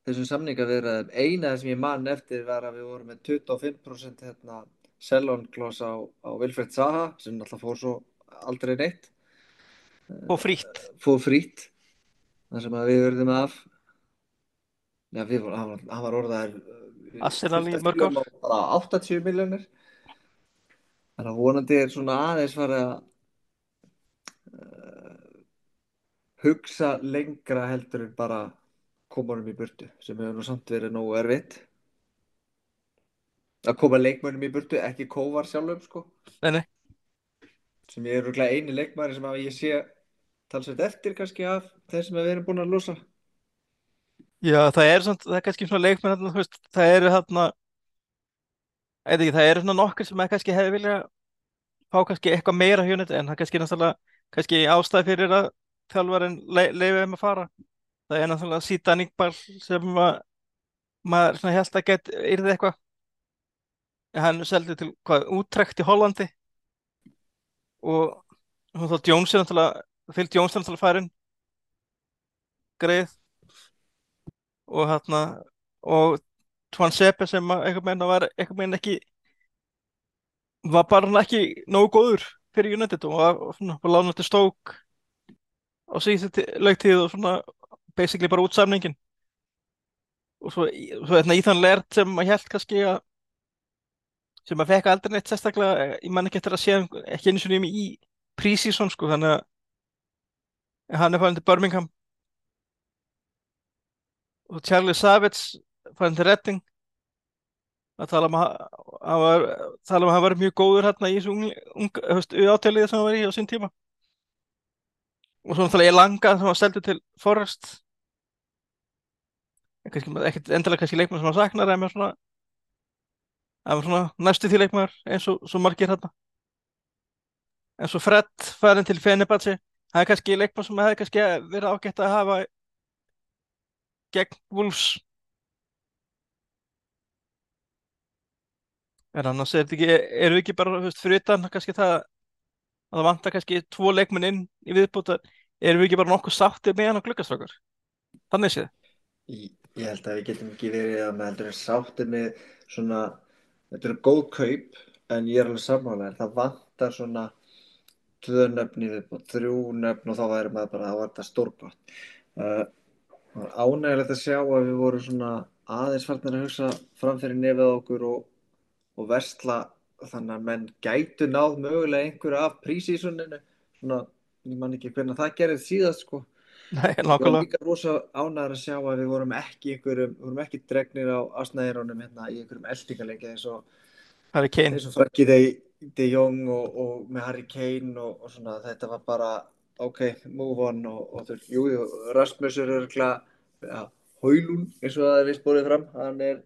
þessum samningaviðræðum. Eina sem ég man eftir var að við vorum með 25% hérna, sellonklós á, á Wilfred Zaha sem alltaf fór svo aldrei neitt. og frýtt Fór frýtt. Það sem við verðum af. Já, var- hann var orðaðar Arsenal í mörg ár. Bara 80 miljónir. Þannig að vonandi er svona aðeins farið að uh, hugsa lengra heldur en bara koma honum í burtu sem hefur nú samt verið nógu erfitt að koma leikmönnum í burtu ekki kóvar sjálfum sko Nei, nei. sem ég er rúglega eini leikmæri sem að ég sé talsveit eftir kannski af þeir sem við erum búin að losa Já, það er samt, það er kannski svona leikmenn þarna, þú veist, það eru þarna ég veit ekki, það eru svona nokkur sem kannski hefði vilja fá kannski eitthvað meira hjá en það kannski náttúrulega kannski ástæði fyrir að þjálfarinn le leiði þeim að fara. Það er náttúrulega Sítan Iqbal sem að maður svona held að get yrði eitthvað. En hann seldi til hvað, útrekt í Hollandi. Og hún þótt Jóns er náttúrulega fyllt Jóns er náttúrulega farin greið og hérna og Tvan Sepe sem einhvern veginn var einhvern veginn ekki var bara hann ekki nógu góður fyrir United og var var lánað til stók á síðustu leiktíð og svona basically bara út samningin og svo, svo hérna Ethan Laird sem að held kannski að sem að fekk aldrei neitt sérstaklega ég man ekki eftir að sé ekki einu sinni í pre-season sko þannig að hann er farin til Birmingham og Charlie Savage farin til Redding að tala um að hann var, um að hann var mjög góður hérna í þessu áteliði sem hann var í á sín tíma. Og svo náttúrulega ég langa sem var seldu til Forrest ekkert endilega kannski leikmann sem hann saknar en svona, hann var svona næstu því leikmann eins og svo margir hérna. En svo Fred farin til Fenerbahce. Það er kannski leikmann sem hefði kannski verið ágætt að hafa gegn Wolves. En annars er þetta ekki eru við ekki bara, veist, fyrir utan kannski það að það vantar kannski tvo leikmenn inn í viðbúta eru við ekki bara nokkuð sáttið með hann á glukkastrákar þannig séð. Ég, ég held að við getum ekki verið að með heldur en sáttið með svona þetta eru góð kaup en ég er alveg sammálega það vantar svona tvö nöfn í viðbútt, þrjú nöfn og þá væri maður bara að varta stórgótt uh, ánægilegt að sjá að við vorum svona aðeins farnir að hugsa framfyrir nefið okkur og, og versla þannig að menn gætu náð mögulega einhverju af prísísuninu svona, ég man ekki hvernig það gerði síðast sko. Nei, Ég var líka rosa ánægður að sjá að við vorum ekki einhverjum, við vorum ekki dregnir á asnæðirónum hérna í einhverjum eldingarleiki eins og Harry Kane. eins og Frankie de, de Jong og, og með Harry Kane og, og svona þetta var bara ok, move on og, og þú, jú, jú, Rasmus er örgla ja, Haulún eins og það er vist búið fram hann er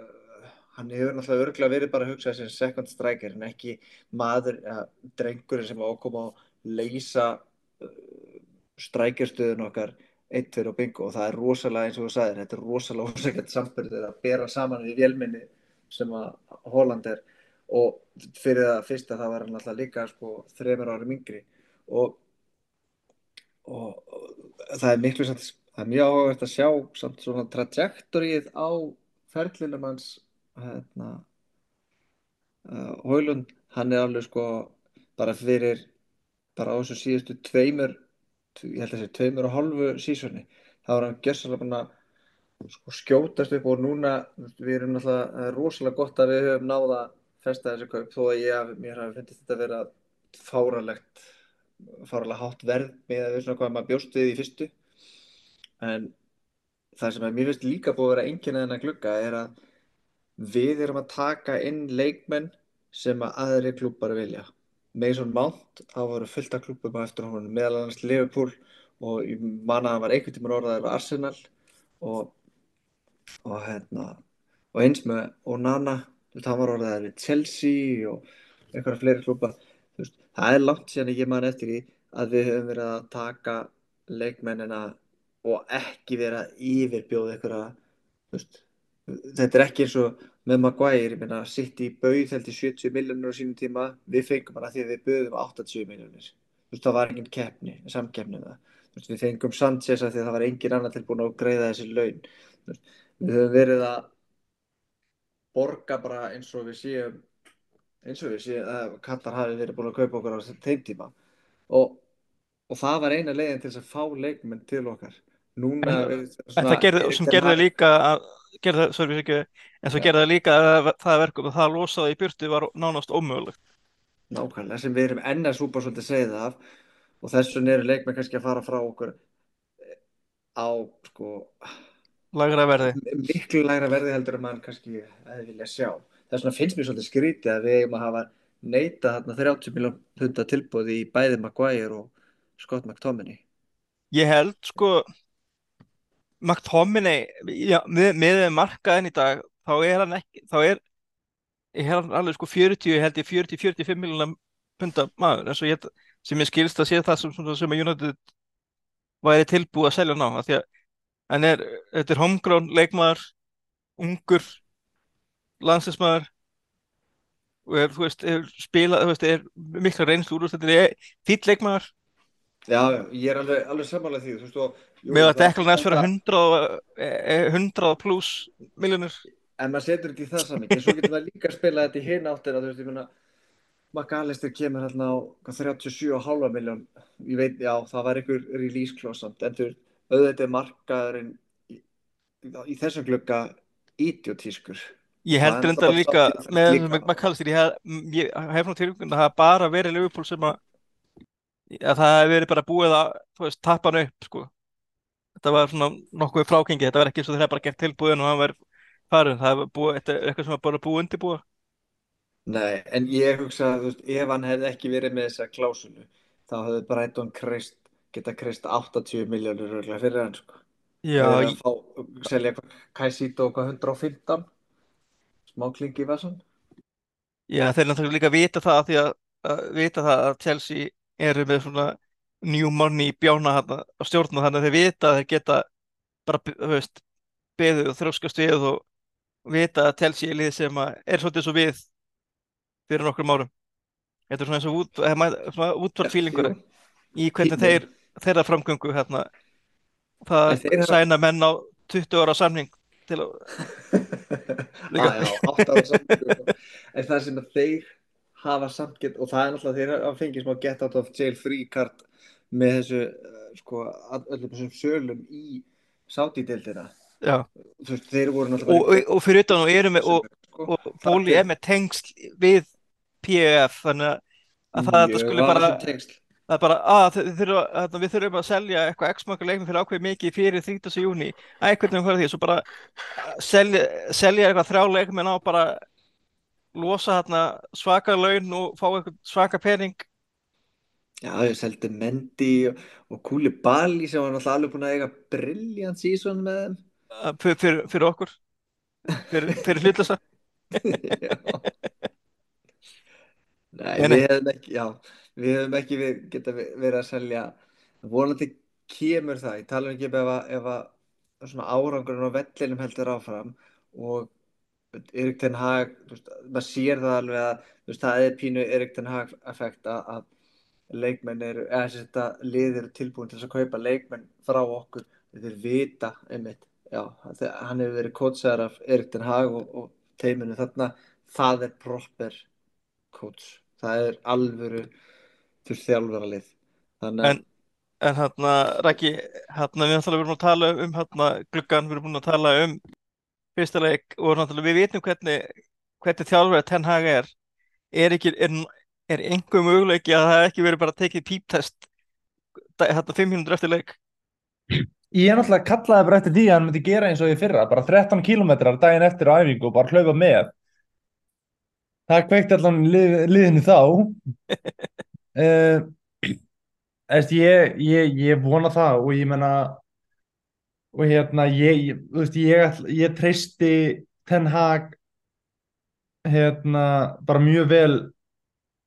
uh, hann hefur náttúrulega örgla verið bara að hugsa sem second striker en ekki maður, ja, drengurinn sem ákoma að leysa uh, strækjarstöðun okkar 1-2 og bingo. Og það er rosalega eins og þú sagðir, þetta er rosalega ósækjart sambörður að bera saman við vélminni sem að Holland er. Og fyrir það fyrsta það var hann alltaf líka sko þreymur árum yngri. Og, og, það er miklu samt, það er mjög áhugavert að sjá samt svona trajektorið á ferlinum hans hérna uh, Hólund, hann er alveg sko bara fyrir bara á þessu síðustu tveimur ég held að þessi tveimur og hálfu sísoni þá er hann gjössalega búin að sko, skjótast upp og núna við erum náttúrulega, það rosalega gott að við höfum náða festa þessi kaup þó að ég, mér hafi fundist þetta að vera fáralegt fáralega hátt verð með að við svona hvað maður bjóst við í fyrstu. En það sem að mér finnst líka búið að vera enginn að þennan glugga er að við erum að taka inn leikmenn sem að aðri klúpar vilja. Mason Mount, það voru fullt af klúpum á eftir honum, meðal annars Liverpool og ég man að hann var einhvern tíma orðaður á Arsenal og, og hérna og eins með Onana hann var orðaður við Chelsea og einhverja fleiri klúpa veist, það er langt síðan ég man eftir því að við höfum verið að taka leikmennina og ekki verið að yfirbjóða einhverja veist, þetta er ekki eins og með Maguire, ég meina City bauð held í 70 miljónur á sínum tíma við fengum bara því að við bauðum 80 miljónir þú veist það var engin keppni samkeppni um veist við fengum Sanchez að því að það var engin annar tilbúin að greiða þessi laun. Veist, við höfum verið að borga bara eins og við séum eins og séum að Katar hafi verið búin að kaupa okkur á þeim tíma. Og, og það var eina leiðin til að fá leikmenn til okkar. Núna en, svona, gerði, sem gerði líka að gerði, sorry, ekki, en svo gerði það líka að það verkum að það losaði í byrtu var nánast ómögulegt. Nákvæmlega, sem við erum enna súpa svolítið það af. Og þess vegna eru leikmenn kannski að fara frá okkur á sko lagra verði. miklu lagra verði heldur en mann kannski að vilja sjá þess vegna finnst mér svolítið skrítið að við eigum að hafa neita þarna 30 miljón punda tilbúði í bæði Maguire og Scott McTominay. Ég held sko McTominay já, með, með markaðin í dag þá er hann ekki þá er, er hann alveg sko 40 held ég 40-45 miljónar punda maður eins og ég sem ég skilst að sé það sem, sem að United væri tilbúið að selja ná að hann er, þetta er homegrown leikmaður ungur landsinsmaður og er, veist, er spilað, þú veist, er mikla reynslu úr þetta er þitt leikmaður. Já, ég er alveg, alveg samanlega því, veist, og með að dekla næst fyrir 100, 100 pluss miljonir en maður setur ekki það saman en svo getur maður líka að spila þetta í hinn áttina þú veist, ég finna McAllister kemur hérna á 37,5 miljón ég veit, já, það var einhver release clause samt, en þú auðvitað markaðurinn í, í þessum glögga idiotískur Ég held reynda líka með McAllister, ég hef, hef nú tilgjörn að það bara verið Liverpool sem að, að það hefur verið bara búið að, þú veist, tappa hann upp, sko. Þetta var svona nokkuð frákengi þetta var ekki eins og þeirra bara gert tilbúin og hann var farin, það var búið, þetta er eitthvað sem var bara búið undirbúið Nei, en ég hugsa að veist, ef hann hefði ekki verið með þessa klásulu þá hefði Brighton krist, geta krist 80 miljónur fyrir hann sko. Já, það er að fá, selja Kaisito okkar 115 smá klingi í vassan Já, þeir náttúrulega líka vita það því að, að vita það að Chelsea eru með svona new money bjána hana, og þannig að þeir vita að þeir geta bara, þú veist, beðið og þróskast við og vita að telsi í lið sem er svolítið svo við fyrir nokkrum árum. Þetta er svona eins og út, svona útvartfílingur í hvernig þeir, þeirra framgöngu hérna, það sæna menn á 20 ára samning til að líka. Já, 8 ára samning en það sem að þeir hafa samt gett og það er náttúrulega þeir hafa fengið smá get out of jail free card með þessu eh, sko, öllum þessum sölum í sátídeildina þeir voru náttúrulega og, og, og fyrir utan og erum við og, sko, og Bóli er með tengsl við PF þannig að það er skuli bara það er bara að þurfa, við þurfum að selja eitthvað x-maka leikmi fyrir ákveð mikið fyrir 30. júni, eitthvað um hverja því svo bara selja, selja eitthvað þrjá leikmin á bara losa svaka laun og fá svaka pening Já, ég seldi Mendy og, og Kúli Bali sem var náttúrulega alveg búin að eiga brilljant sísón með þeim. Fyr, fyr, fyrir okkur? Fyrir, fyrir hlutlösa? Nei, Nei, við hefum ekki, já, við hefum ekki við, geta verið að selja. Volandi kemur það, ég tala um ekki ef að, ef að svona árangurinn á vellinum heldur áfram og Erik Ten Hag, veist, maður sér það alveg að veist, það er pínu Erik Ten Hag effekt að leikmenn eru, eða þess að lið eru tilbúin til að kaupa leikmenn frá okkur. Þeir vita einmitt já, hann hefur verið kótsaðar af Erik Den Haag og, og teiminu þarna. Það er proper kóts. Það er alvöru til þjálfara lið þannig En, en hérna, Raki, hérna, við náttúrulega búin að tala um hérna, gluggan, við erum búin að tala um fyrsta leik og náttúrulega við vitum hvernig, hvernig þjálfur Ten Hag er. Er ekki, er, er einhver möguleiki að það ekki verið bara tekið píptest hérna fimm mínútur eftir leik? Ég er náttúrulega kallaði bara eftir því að hann myndi gera eins og í fyrra, bara 13 kilometrar daginn eftir á æfingu og bara hlaupa með. Það kveikti allan lið, liðinu þá. uh, Eftir, ég, ég, ég vona það og ég menna og hérna ég, veist, ég, treysti Ten Hag hérna bara mjög vel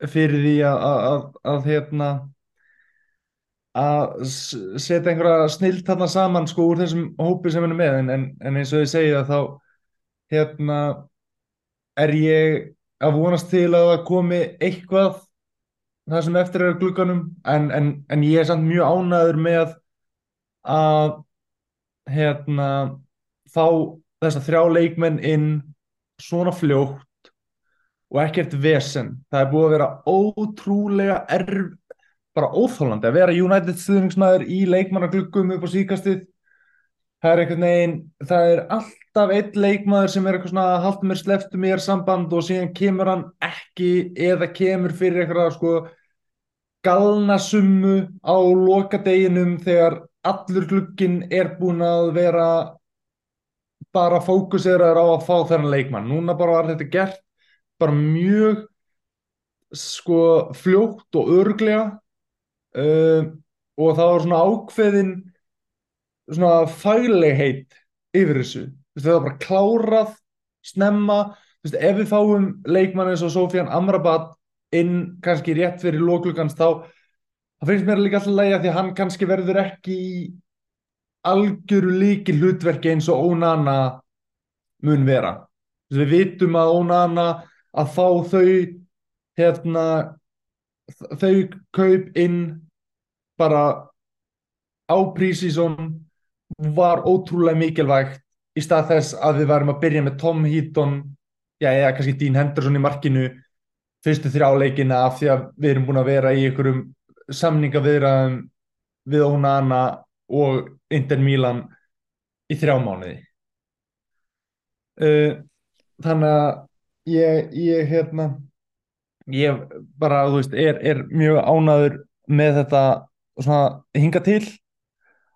fyrir því að, að, að, hérna að setja einhverja snilt þarna saman sko úr þessum hópi sem hann er með. En, en, eins og ég segi það þá hérna er ég að vonast til að það komi eitthvað það sem eftir er af glugganum en, en, en ég er samt mjög ánæður með að hérna fá þessa þrjá leikmenn inn svona fljótt og ekkert vesen. Það er búið að vera ótrúlega erf bara óþólandi að vera United stuðningsmæður í leikmannagluggum upp á síkastið það er einhvern veginn það er alltaf einn leikmaður sem er eitthvað svona haldt mér sleftu mér samband og síðan kemur hann ekki eða kemur fyrir eitthvað sko galna summu á lokadeginum þegar allur glugginn er búin að vera bara fókuseraður á að fá þennan leikmann. Núna bara var þetta gert bara mjög sko fljótt og örglega uh, og það var svona ákveðin svona faglegheit yfir þessu. Það var bara klárað snemma, ef við fáum leikmann eins og Sofian Amrabat inn kannski rétt fyrir lóklugans þá það finnst mér líka alltaf lægja því að hann kannski verður ekki í algjöru líki hlutverki eins og Onana mun vera. Við vitum að Onana að fá þau hérna þau kaup inn bara á prísísón var ótrúlega mikilvægt í stað þess að við varum að byrja með Tom Heaton já, eða kannski Dean Henderson í markinu fyrstu þrjá leikina af því að við erum búin að vera í einhverjum samningaviðraðum við Onana og Inter Milan í þrjá mánuði. Uh, þannig að ég, ég hérna ég bara, þú veist, er, er mjög ánæður með þetta svona hinga til.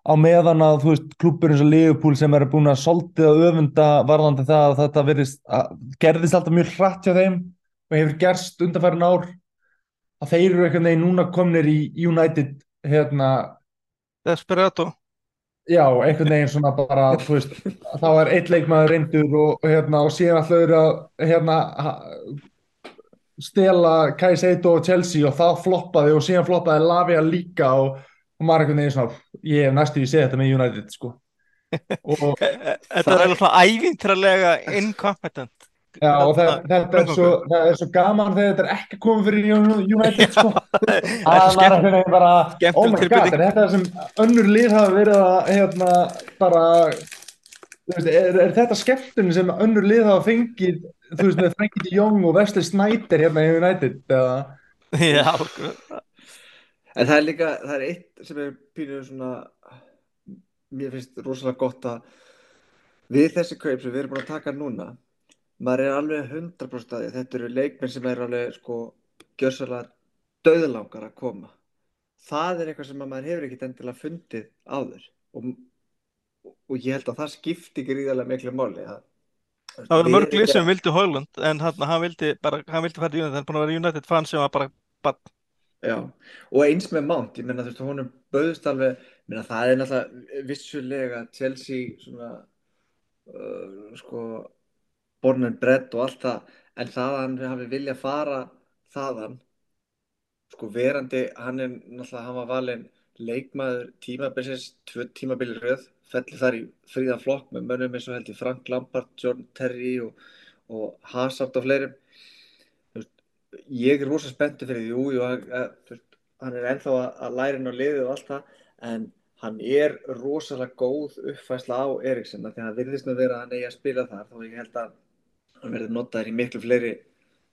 Á meðan að, þú veist, klúppur eins og Liverpool sem eru búin að soldið að öfunda varðandi það að þetta virðist, að, gerðist alltaf mjög hratt hjá þeim og hefur gerst undanfærin ár að þeir eru einhvern veginn núna komnir í United hérna, Desperado. já, einhvern veginn svona bara, veist, þá er eitt leikmaður reyndur og, hérna, og síðan alltaf eru að hérna, stela Kaiseto og Chelsea og það floppaði og síðan floppaði Lavia líka og, og maður einhvern veginn svona, ég hef næstu í segið þetta með United sko og, E- e- Þetta er alveg svona ævintralega incompetent. Já, og það, þetta er svo, er svo gaman þegar þetta er ekki komið fyrir United sko Það að maður skemmt. einhvern veginn bara oh my god, er þetta sem önnur lið hafa verið að hérna bara þú veist, er, er þetta skemmtun sem önnur lið hafa fengið þú veist með Frankie de Jong og Wesley Sneijder hérna í United eða Já, algjörlega. En það er líka, það er eitt sem er pínuð svona, mér finnst rosalega gott að við þessi kaup sem við erum búin að taka núna, maður er alveg 100% að því. Þetta eru leikmenn sem er alveg sko gjörsalega döðlangar að koma. Það er eitthvað sem að maður hefur ekkit endilega fundið áður og, og ég held að það skipti gríðarlega miklu máli. að- Það var mörg lið sem vildi Hólund en hann, hann vildi bara, hann vildi fara til United, hann er búin að vera United fan sem var bara, bara Já, og eins með Mount, ég meina þú veist, honum bauðst alveg, ég meina það er náttúrulega vissulega Chelsea svona, uh, sko, born and bred og allt það, en það að hann hafi viljað fara þaðan, sko verandi, hann er náttúrulega, hann var valinn leikmaður tímabilsins, tvö tímabili röð, fellur þar í fríðan flokk með mönnum eins og held ég Frank Lampard, John Terry og, og Hazard og fleirum. Ég er rosa spenntur fyrir því, jú, jú, þú veist, hann er ennþá að, læra inn á liðið og allt það, en hann er rosalega góð uppfæsla á Eriksen, af því að það virðist nú vera að hann eigi að spila þar, þá ég held að hann verði notaður í miklu fleiri,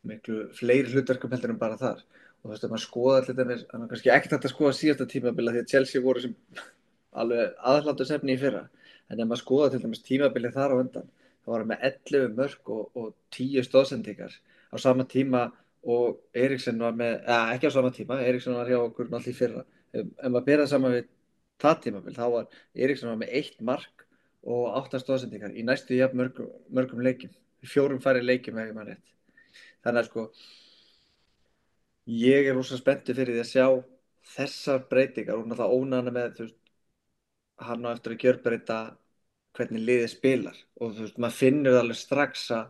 miklu fleiri hlutverkum heldur en bara þar. og þú veist, ef maður skoða dæmis, þannig að kannski ekkert hægt að skoða síðasta tímabila því að Chelsea voru sem alveg aðhlandu sefni í fyrra. En ef maður skoða til dæmis tímabilið þar á undan þá var hann með 11 mörg og, og 10 stóðsendingar á sama tíma og Eriksson var með, eða ekki á sama tíma Eriksson var hjá okkur náttúrulega í fyrra. Ef maður byrjaði saman við það tímabil þá var Eriksson var með 1 mark og 8 stóðsendingar í næstu jafn mörgum, mörgum leikjum fjórum færi leikjum ef maður rétt. Þannig að sko ég er rosa spenntu fyrir því að sjá þessar breytingar og náttúrulega ónæðana með þú veist, hann á eftir að gjörbreyta hvernig liðið spilar. Og þú veist, maður finnur það alveg strax að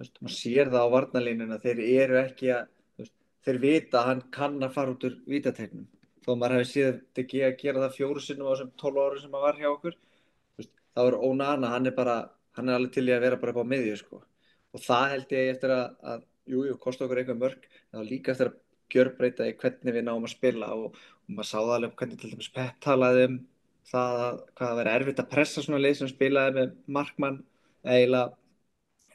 veist, maður sér það á varnalínuna þeir eru ekki að veist, þeir vita að hann kann að fara út úr vítategnum. Þó maður séð þetta ekki að gera það fjóru sinnum á þessum 12 árum sem maður var hjá okkur veist, þá er ónæðana, hann er bara hann er alveg til í að vera bara upp á miðju sko. og það held ég eftir að, að jú, jú, kosti okkur eitthvað mörg þá líka eftir að gjörbreyta í hvernig við náum að spila og, og maður sáða alveg hvernig til dæmis Pep talaði um það að hvað að vera erfitt að pressa svona lið sem spilaði með markmann eiginlega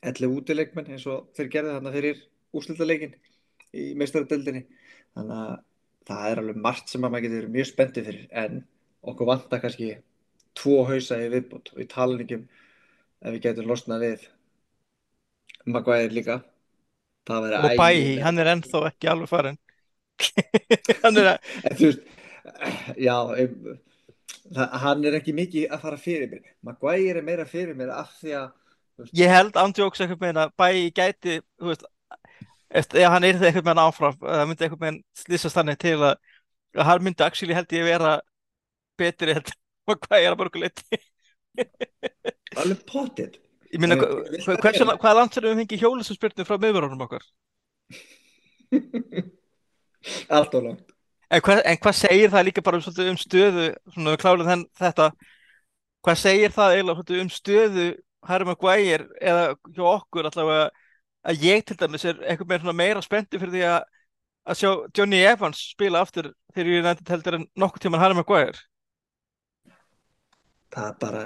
elli útileikmenn eins og þeir gerði þarna fyrir úslutaleikin í meistaradeldinni þannig að það er alveg margt sem maður getur mjög spenntið fyrir en okkur vantar kannski tvo hausa í viðbútt og í talningum ef við getum losnað við Maguire líka og Bæi, hann er ennþá ekki alveg farin hann er að veist, já það, hann er ekki mikið að fara fyrir mér. Maguire er meira fyrir mér af því að veist, ég held andjóks eitthvað með að Bæi gæti þú veist, eftir, ef hann er það eitthvað með hann áfram það myndi eitthvað með hann slýsast þannig til að, hann myndi actually held ég vera betri held Maguire að borguleiti alveg potið Ég minna, hvaða land er við fengið hjólusspyrnu frá meðverðunum okkar? Allt og langt. En hvað, en hvað segir það líka bara um, um stöðu, svona við kláðum þenn, þetta, hvað segir það eiginlega um stöðu Harry Maguire eða hjá okkur allavega að ég til dæmis er eitthvað meira, meira spenntið fyrir því að, að sjá Johnny Evans spila aftur þegar ég nefndi heldur en nokkur tíman Harry Maguire? Það er bara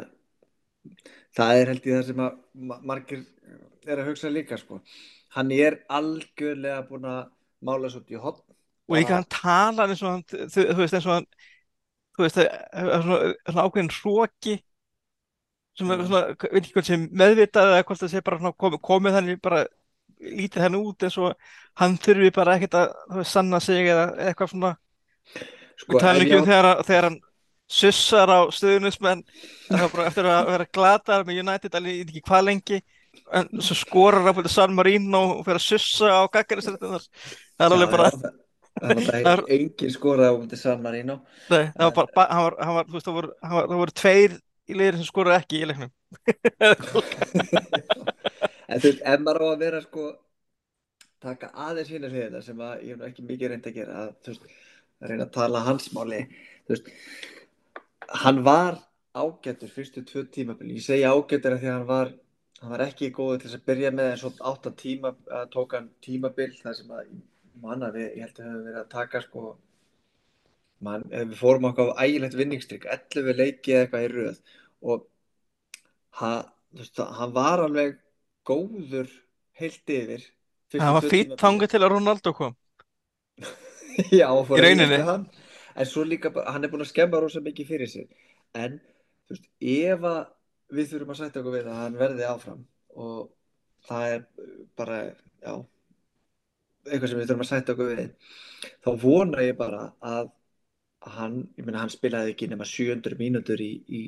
það er held ég það sem að margir er að hugsa líka sko. hann er algjörlega búin að mála svo út í hotn og líka hann tala eins og hann þú, þú veist eins og hann þú veist það er svona ákveðin hróki sem er svona veit ekki hvort sem meðvitað eða hvort það sé bara komið, komið þannig bara lítið hann út eins og hann þurfi bara ekkert að sanna sig eða eitthvað svona. Sko, við tala ekki um þegar, þegar hann sussar á stöðunusmenn eftir að vera glatar með United alveg ekki hvað lengi en svo skorar hann fyrir San Marino og fyrir að sussa á gaggarisrættin það er alveg bara það er engin skorað á San Marino. Nei, það var bara hann var, hann var, veist, það voru, það voru tveir í liðir sem skoraði ekki í leiknum. En þú veist, ef maður á að vera sko taka aðeins hérna fyrir þetta sem að ég hef ekki mikið reynd að gera að þú veist, að reyna að tala hans máli. Þú veist hann var ágættur fyrstu tvö tímabili, ég segja ágættur af því að hann var, hann var ekki góður til að byrja með en svo áttan tíma tók hann tímabil þar sem að manna við, ég held að við höfum verið að taka sko man, við fórum okkar á ægilegt vinningstrykk 11 leikið eitthvað í röð. Og hann, veist, hann var alveg góður heilt yfir hann var fýtt þangað til að Ronaldo kom. Já, í rauninni. hann en svo líka, hann er búin að skemma rosa mikið fyrir sig. En þú veist, ef að við þurfum að sætta okkur við að hann verði áfram og það er bara, já eitthvað sem við þurfum að sætta okkur við þá vona ég bara að hann, ég meina hann spilaði ekki nema 700 mínútur í, í,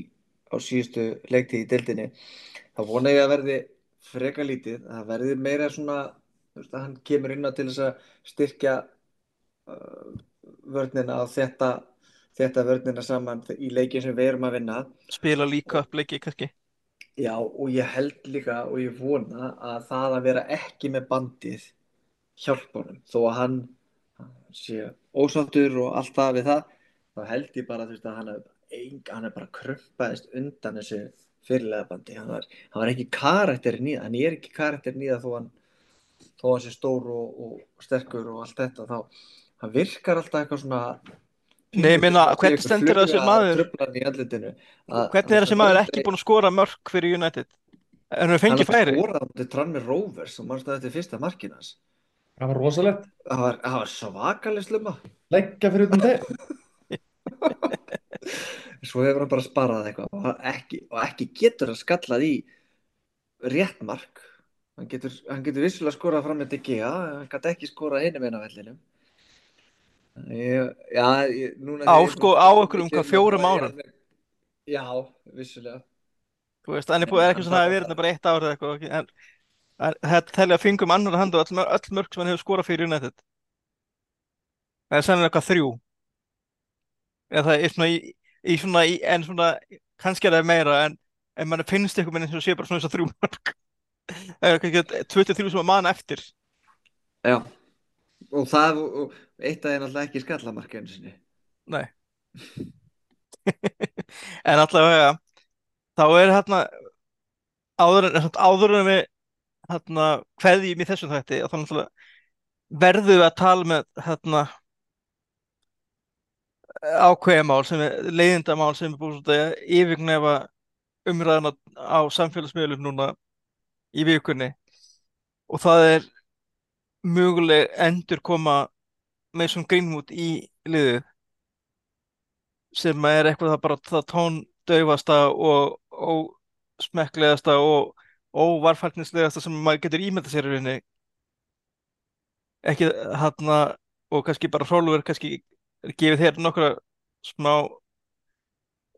á síðustu leiktíð í dildinni þá vona ég að verði freka lítið að verði meira svona veist, hann kemur inn á til þess að styrkja uh, vörnina og þetta, þetta vörnina saman í leikin sem við erum að vinna. Spila líka upp leiki kannski? Já og ég held líka og ég vona að það að vera ekki með bandið hjálp honum. Þó að hann sé ósáttur og allt það við það þá held ég bara veist, að hann er, hann er bara krumpaðist undan þessu fyrirlega bandi. Hann var, hann var ekki karakter nýða hann er ekki karakter nýða þó hann þó hann sé stór og, og sterkur og allt þetta þá hann virkar alltaf eitthvað svona Nei, ég meina, hvernig stendur þessi maður hvernig er þessi maður ekki búin að skora mörg fyrir United en hann fengið færi hann skoraði á Tranmere Rovers og mannst að þetta er fyrsta markinas Það var rosalegt. Það var, það var svakaleg slumma. Leggja fyrir utan þeir. Svo hefur hann bara sparað eitthvað og ekki, og ekki getur hann skallað í rétt mark. Hann getur, hann getur vissulega skorað fram með DGA, hann gæti ekki skorað hinum einn á vellinum. Ég, já, ég, núna Á, sko, á einhverjum, hvað, fjórum árum? Já, vissulega. Þú veist, hann er búið, er ekki svona að vera hérna bara eitt ár eða eitthvað, en, en þetta telja fingum annar hand og öll, öll mörg sem hann hefur skorað fyrir United. Það er sennilega eitthvað þrjú. Eða það er svona í, í svona, í, en svona, kannski er það meira, en, en mann finnst eitthvað minn eins og sé bara svona þess að þrjú mörg. Það er kannski 23 sem að mann eftir. Já. Og það, og eitt af þeir náttúrulega ekki skallamark einu sinni. Nei. En allavega, þá er hérna, áður samt áður en við hérna kveðjum í þessum þætti, og þá náttúrulega verðum við að tala með hérna ákveðamál sem er leiðindamál sem er búið svona að yfirgnefa umræðan á samfélagsmiðlum núna í vikunni og það er möguleg endur koma svona grínmút í liðið sem er eitthvað það bara það tóndaufasta og ósmekklegasta og óvarfælnislegasta sem maður getur ímyndað sér í rauninni ekki þarna og kannski bara Hrólfur kannski gefið þér nokkra smá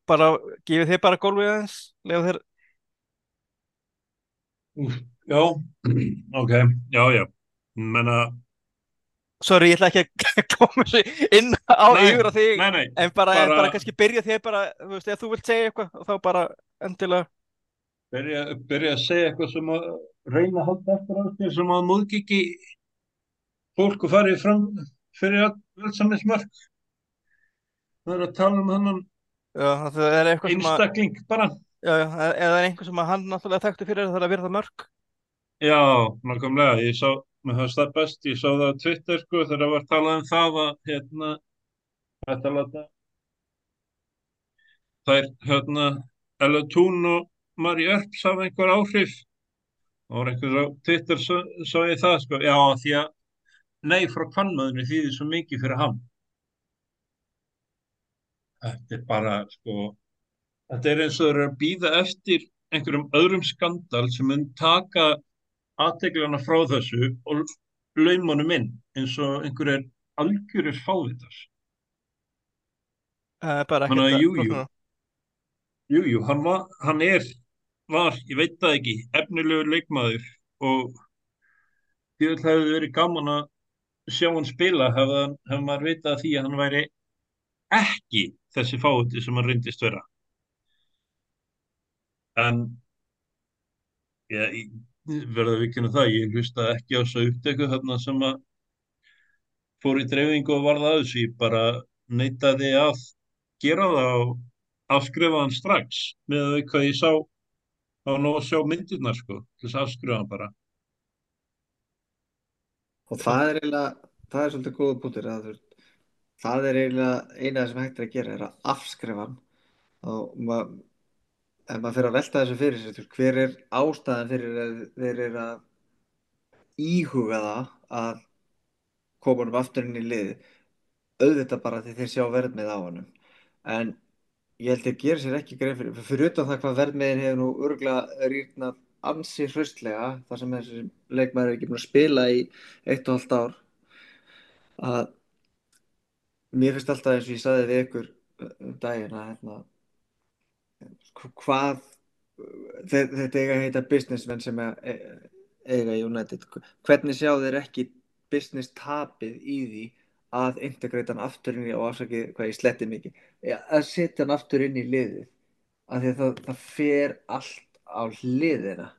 bara gefið þér bara gólfið aðeins lefa þér Já, ok, já, já. Menna, sorry ég ætla ekki að koma þessu inn á yfir á þig nei, nei, en bara, bara- bara kannski byrja þér bara þú veist, ef þú vilt segja eitthvað og þá bara endilega byrja, byrja að segja eitthvað sem að reyna að halda eftir á þér sem að móðgiki fólk og farið fram fyrir allsaminsmörk. Það er að tala um að einstakling bara. já, já, eða einhver sem að hann náttúrulega þekktu fyrir það að vera það mörg Já, nákvæmlega, ég sá, fannst það best, ég sá það á Twitter sko þegar það var talað um það að hérna, þetta láta þær hérna Ella Tún og Mari Örps hafa einhver áhrif. Og var einhver á Twitter sá, sá ég það sko, já því að nei frá kannmaðurinn þýðir svo mikið fyrir hann. Þetta er bara sko, þetta er eins og þeir eru að býða eftir einhverjum öðrum skandal sem mun taka aðteglana frá þessu og laumunum inn eins og einhverjir algjörir fávitar. Þannig að ekkert jú, jú. Jú, jú, hann, var, hann er, var, ég veit það ekki, efnilegur leikmaður og því að það hefði verið gaman að sjá hann spila hefði hann- hefði maður vitað því að hann væri ekki þessi fáviti sem hann reyndist vera. En ég, ég verða vikinu það, ég hlusta ekki á þessu upptöku þarna sem að fór í dreifingu og varða að þessu, ég bara neitaði að gera það og afskrifa hann strax með að hvað ég sá á nú að sjá myndirnar sko, þess að afskrifa hann bara. Og það er eiginlega, það er svolítið góða punktur að þú það er eiginlega eina sem hægt er að gera er að afskrifa hann. Og maður, ef maður fyrir að velta þessu fyrir sér, hver er ástæðan fyrir að þeir eru að íhuga það að koma hann aftur inn í liði auðvitað bara því þeir sjá verðmið á honum. En ég held þeir gera sér ekki grein fyrir fyrir utan það hvað verðmiðin hefur nú örgulega rýrnað ansi hraustlega þar sem þessi leikmaður er ekki búin að spila í eitt og halvt ár að mér finnst alltaf eins og ég saði við ykkur um daginn að hérna, hvað þe- þetta eiga að heita businessmenn sem e- eiga United. Hvernig sjá þeir ekki business tapið í því að integrata hann aftur inn í og afsakið hvað ég sletti mikið Ja, að setja hann aftur inn í liðið? Að það, það fer allt á hliðina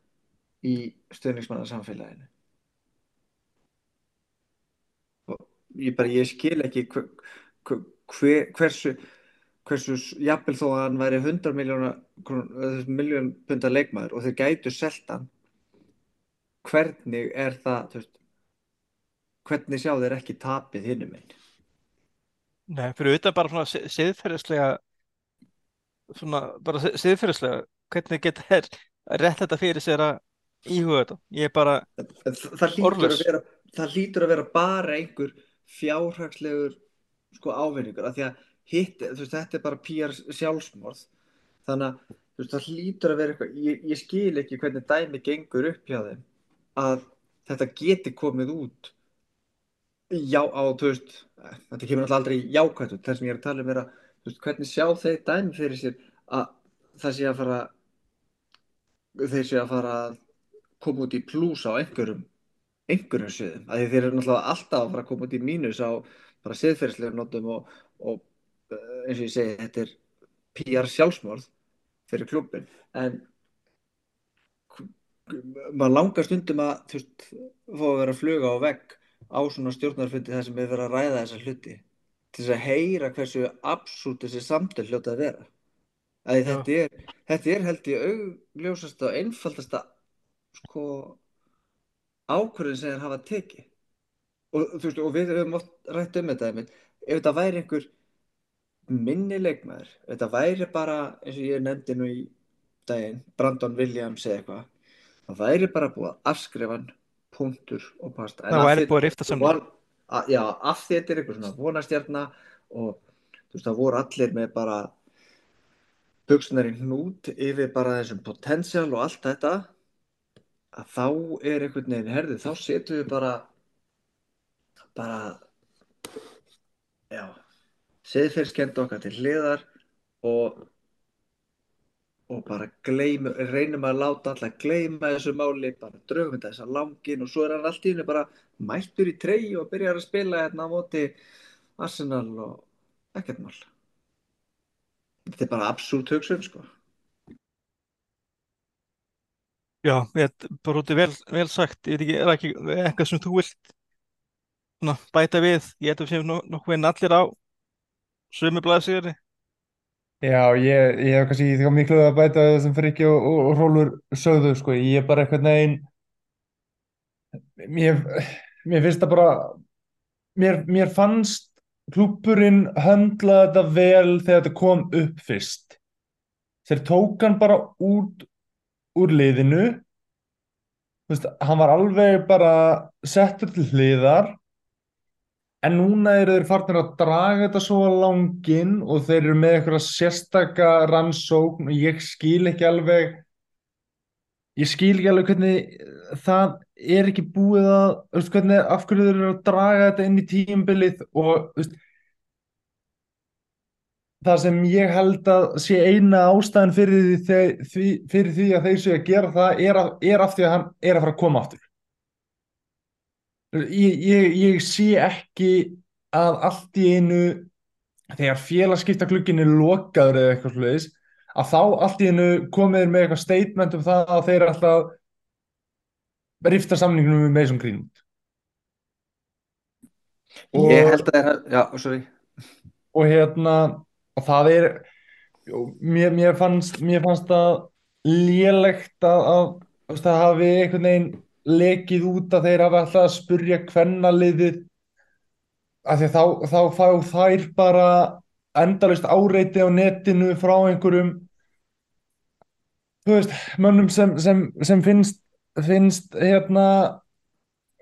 í stöðningsmannasamfélaginu og ég bara ég skil ekki hver, hver, hversu hversu jafnvel þó að hann væri 100 miljóna miljón pundar leikmaður og þeir gætu selt hann hvernig er það veist, hvernig sjá þeir ekki tapið hinnum einn Nei, fyrir utan bara svona si- siðferðislega svona bara si- siðferðislega hvernig geta þær rétt þetta fyrir sér að íhuga þetta ég er bara það hlýtur Orðlaus. að vera það hlýtur að vera bara einhver fjárhagslegur sko ávinningur af því að hitt, veist, þetta er bara PR sjálfsmorð. Þannig að veist, það hlýtur að vera eitthvað ég, ég skil ekki hvernig dæmi gengur upp hjá þeim að þetta geti komið út já, á, veist þetta kemur alltaf aldrei jákvæmt út. Það sem ég er að tala um er að, hvernig sjá þeir dæmi fyrir sér að það sé að fara þeir sé að fara að koma út í plús á einhverjum einhverjum sviðum, þeir eru náttúrulega alltaf að fara að koma út í mínus á bara siðferðslega notum og, og eins og ég segi, þetta er PR sjálfsmorð fyrir klubin en maður langar stundum að þú veist, fá að vera að fluga á vegg á svona stjórnarfundi þar sem við verðum að ræða þessa hluti til þess að heyra hversu absúrt þessi samtöl hljóta að vera. Að þetta er, þetta er held ég augljósasta og einfaldasta sko ákvörðin sem þeir hafa tekið. Og, veist, og við höfum oft rætt um þetta ef þetta væri einhver minni leikmaður. Þetta væri bara eins og ég nefndi nú í daginn Brandon Williams eða eitthvað það væri bara búið að afskrifa hann punktur og pasta Það væri búið að rifta saman. já, af því þetta er eitthvað svona vonastjarnar og þú veist það voru allir með bara buksunar í hnút yfir bara þessum potential og allt þetta að þá er einhvern veginn herðið, þá setjum við bara bara já siðferðskend okkar til hliðar og og bara gleym, reynum að láta alla gleyma þessu máli, bara draugum þetta þessa langin og svo er hann allt í henni bara mættur í trey og byrjar að spila hérna á móti Arsenal og ekkert mál. Þetta er bara absúlt hugsun sko. Já, ég er úti vel, vel sagt, ég veit ekki, er ekki eitthvað sem þú vilt bæta við, ég séum nú- nokkuð veginn allir á sömu blaðsíðari. Já, ég, ég hef kannski því að bæta við það sem Frikki og, og, og Rólur sögðu, sko, ég er bara eitthvað neginn mér, mér finnst það bara mér, mér fannst klúburinn höndla þetta vel þegar þetta kom upp fyrst. Þeir tók hann bara út úr liðinu. Þú veist, hann var alveg bara settur til hliðar en núna eru þeir farnir að draga þetta svo á langinn og þeir eru með eitthvað sérstaka rannsókn og ég skil ekki alveg ég skil ekki alveg hvernig það er ekki búið að veist, hvernig, af hverju þeir eru að draga þetta inn í tímbilið og veist, það sem ég held að sé eina ástæðan fyrir því, fyrir því að þeir séu að gera það er, að, er af því að hann er að fara að koma aftur ég, ég, ég sé ekki að allt í einu þegar félagskiptaglugginni er lokaður eða eitthvað sluðis að þá allt í einu komið þeir með eitthvað statement um það að þeir alltaf rifta samningunum með Mason Greenwood. Og, ég held að það er, já, sorry. Og hérna og það er mér, mér, fannst, mér fannst það lélegt að, að, það hafi einhvern veginn lekið út að þeir hafi alltaf að spurja hvernaliðið af því þá, þá fá þær bara endalaust áreiti á netinu frá einhverjum þú veist, mönnum sem, sem, sem finnst, finnst hérna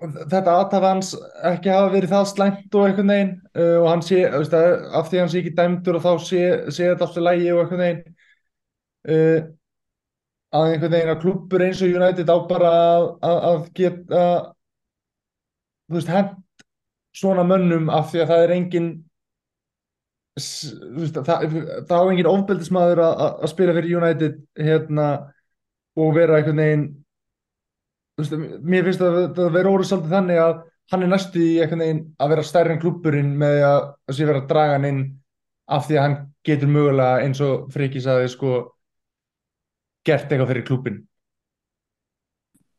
þetta aðtaf hans ekki hafa verið það slæmt og einhvern veginn uh, og hann sé, af því hann sé ekki dæmdur og þá sé, sé þetta alltaf lægi og einhvern veginn. Uh, að einhvern veginn að klubbur eins og United á bara að, að, að geta þú veist, hent svona mönnum af því að það er engin veist, það, það á engin ofbeldismadur að, að að spila fyrir United hérna og vera einhvern veginn þú veist, mér finnst að það vera orðið svolítið þannig að hann er næstu í einhvern veginn að vera stærri en klubburinn með að að sé vera að draga hann inn af því að hann getur mögulega eins og Friki sagði sko gert eitthvað fyrir klubbin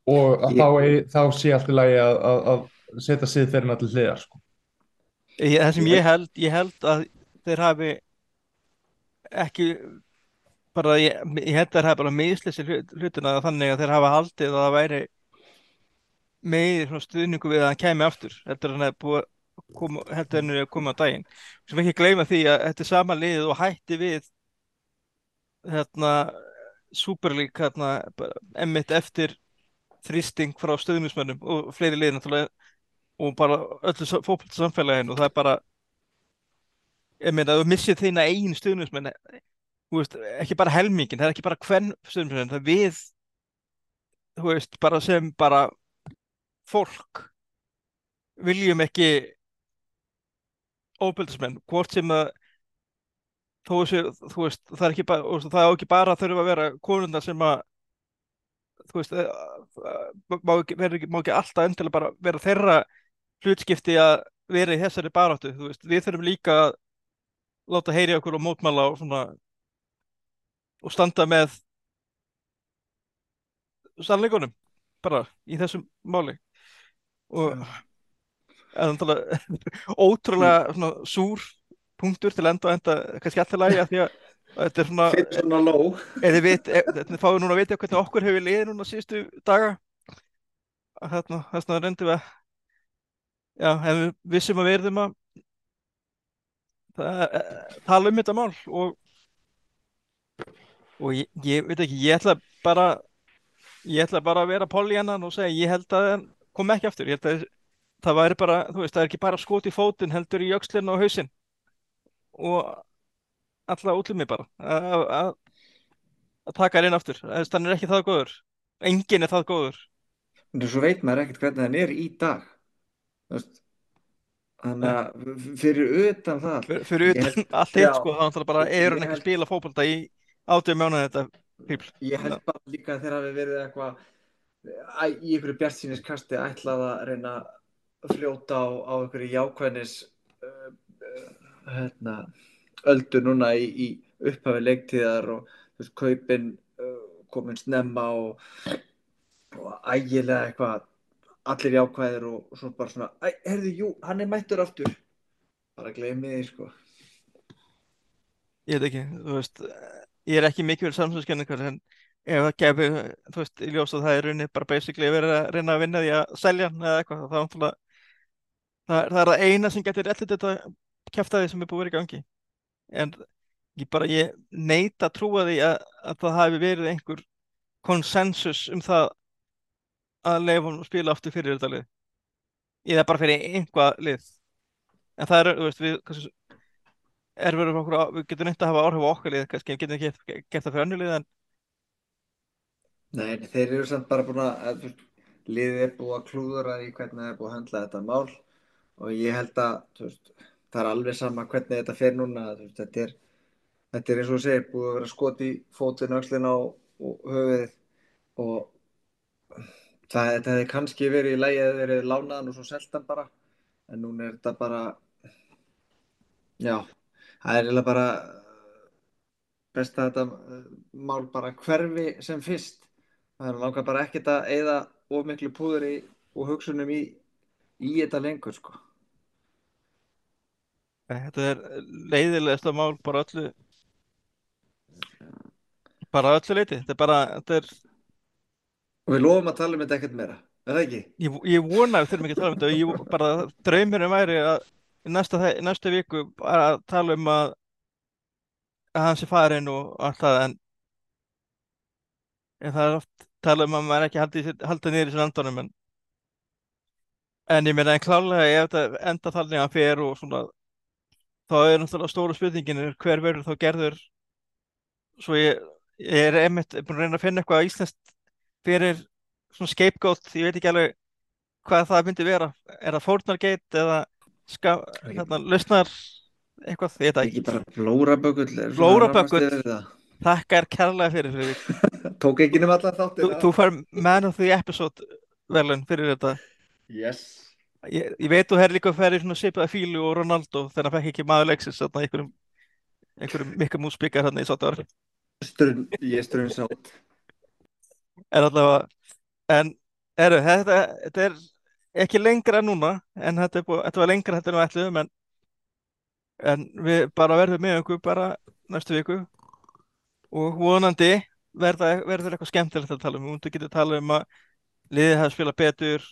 og að Ég- þá, eigi- þá sé allt í lagi að, að, að setja siðferðina til hliðar sko. Ég, það sem Ég- held, ég held að þeir hafi ekki bara, ég, ég held að þeir hafi bara mislið hlutina þannig að þeir hafa haldið að það væri svona stuðningu við að hann kæmi aftur heldur en að búið að koma, heldur en að koma á daginn sem ekki gleyma því að þetta er sama liðið og hætti við hérna Superleague hérna emmitt eftir þrýsting frá stöðnismönnum og fleiri liðin og bara öllu fókbalta samfélaginu og það er bara ég meina, þú missið þína þú veist, ekki bara helmingin það er ekki bara hvern stuðnismenn það er við þú veist, bara sem bara fólk viljum ekki óbyldismenn, hvort sem að þó þessu, þú veist, það er ekki bara það á ekki bara þurfa að vera konundar sem að þú veist, eh, eh, má ekki, má ekki alltaf endilega bara vera þeirra hlutskipti að vera í þessari baráttu, þú veist, við þurfum líka að láta heyri okkur og mótmála og svona og standa með sannleikunum bara í þessum máli. Og en þannig að ótrúlega svona súr punktur til enda og enda kannski alltaf lægi að því að þetta er svona svona eða við þetta fáum núna að vita hvernig okkur hefur liðið núna síðustu daga. Þarna vegna reyndum við að já, ef við vissum að verðum að það, eh, tala um þetta mál og og ég, ég veit ekki, ég ætla bara ég ætla bara að vera poli hennan og segja ég held að kom ekki aftur. Ég held að það væri bara, þú veist, það er ekki bara skot í fótinn heldur í jökslinn og hausinn og alltaf útlumi bara að að- að taka hann inn aftur. Hann er ekki það góður. Enginn er það góður. En svo veit maður ekkert hvernig hann er í dag. Þannig að fyrir utan það fyrir Ég utan held- allt hitt sko, þá náttúrulega bara Ég- er hann ég ekki að spila fótbolta í átjum mánuði þetta pípl ég held bara líka þegar hafi verið eitthvað í einhverju bjartsýniskasti ætlað að reyna að fljóta á, á einhverju jákvæðnis uh, uh, hérna, öldu núna í, í upphafi leiktíðar og veist, kaupin uh, komin snemma og, og ægilega eitthvað allir jákvæðir og, og svo bara svona herðu, jú, hann er mættur aftur. Bara gleymið því, sko. Ég veit ekki, þú veist ég er ekki mikið fyrir samsóðskenningar en ef það gefur, þú veist, í ljós að það er rauninni bara basically verið að reyna að vinna því að selja hann eða eitthvað, það, er- það eina sem getur allir þetta kæftæði sem er búið vera í gangi. En ég bara, ég neita trúa því að, að það hafi verið einhver konsensus um það að leifa hann að spila aftur fyrir þetta lið. Eða bara fyrir einhvað lið. En það er, þú veist, við kannski er verið okkur, við getum neitt að hafa áhrif á okkar lið, kannski við getum ekki gert það fyrir önnu lið en Nei, þeir eru samt bara búin að, liðið er búið að klúðura í hvernig það er búið að höndla þetta mál. Og ég held að þú veist, það er alveg sama hvernig þetta fer núna veist, þetta, er, þetta er eins og segir búið að vera skot í fótinn, og, og höfuðið og það, þetta hefði kannski verið í lagi að þeir eru lánaðan og svo seltan bara en núna er þetta bara já, það er eiginlega bara best að þetta uh, mál bara hverfi sem fyrst það er langar bara ekkert að eyða of miklu púðri og hugsunum í, í þetta lengur sko. Þetta er leiðilegasta mál bara öllu bara öllu leiti þetta er bara, þetta er og við lofum að tala um þetta ekkert meira er það ekki? ég, ég vona að við þurfum ekki að tala um þetta ég, bara draumurinn væri að næsta, næstu viku að tala um að að hann sé farin og allt það en, en það er oft tala um að maður ekki haldi, haldi niður í svona andunum en, en ég meina en klálega ef þetta enda að hann fer og svona þá er náttúrulega stóra spurningin er hver verður þá gerður? Svo ég, ég er einmitt búin að reyna að finna eitthvað íslenskt fyrir svona scapegoat, ég veit ekki alveg hvað það myndi vera. Er það fórnargeit eða ska, hérna, lausnar eitthvað, ég veit ekki bara yfir það. þakka er kærlega fyrir fyrir tók ekki nema allar þú, þáttir þú fær man of the episode velun fyrir þetta. Yes ég, ég veit þú hefði líka ferið svona svipaða fílu og Ronaldo þegar hann fekk ekki maður leiksins þarna í einhverjum einhverjum mikka músbyggar hann í sátt ári Strun, ég strun sátt en allavega en eru, þetta, þetta er ekki lengra núna en þetta, búið, þetta var lengra þetta er nú ætluðum en, en við bara verðum með okkur bara næstu viku. Og vonandi verða, verður eitthvað skemmtilegt að tala um. Við getum tala um að liðið hafa spilað betur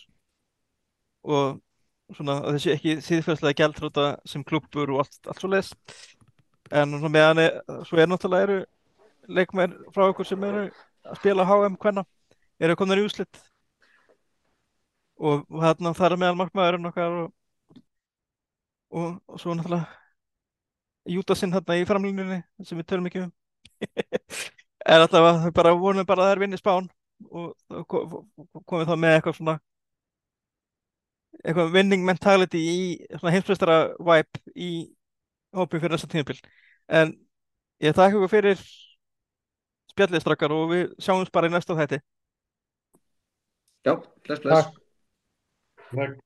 og svona að þessi ekki síðfærslega gjaldróta sem klubbur og allt, allt svo leist en svona meðan er, svo er náttúrulega eru leikmenn frá okkur sem eru að spila HM hvenna eru komnir í úslit og þarna þar er meðal markmaðurinn okkar og, og, og svo náttúrulega Júdasinn þarna í framlýninni sem við tölum ekki um. En alltaf við bara vonum bara að það er vinni spán og komið þá með eitthvað svona eitthvað winning mentality í svona heimsveistara vibe í hópi fyrir þessa tímabil en ég þakka ykkur fyrir spjallið strakkar og við sjáumst bara í næsta þætti Já, bless, bless. Takk. Takk.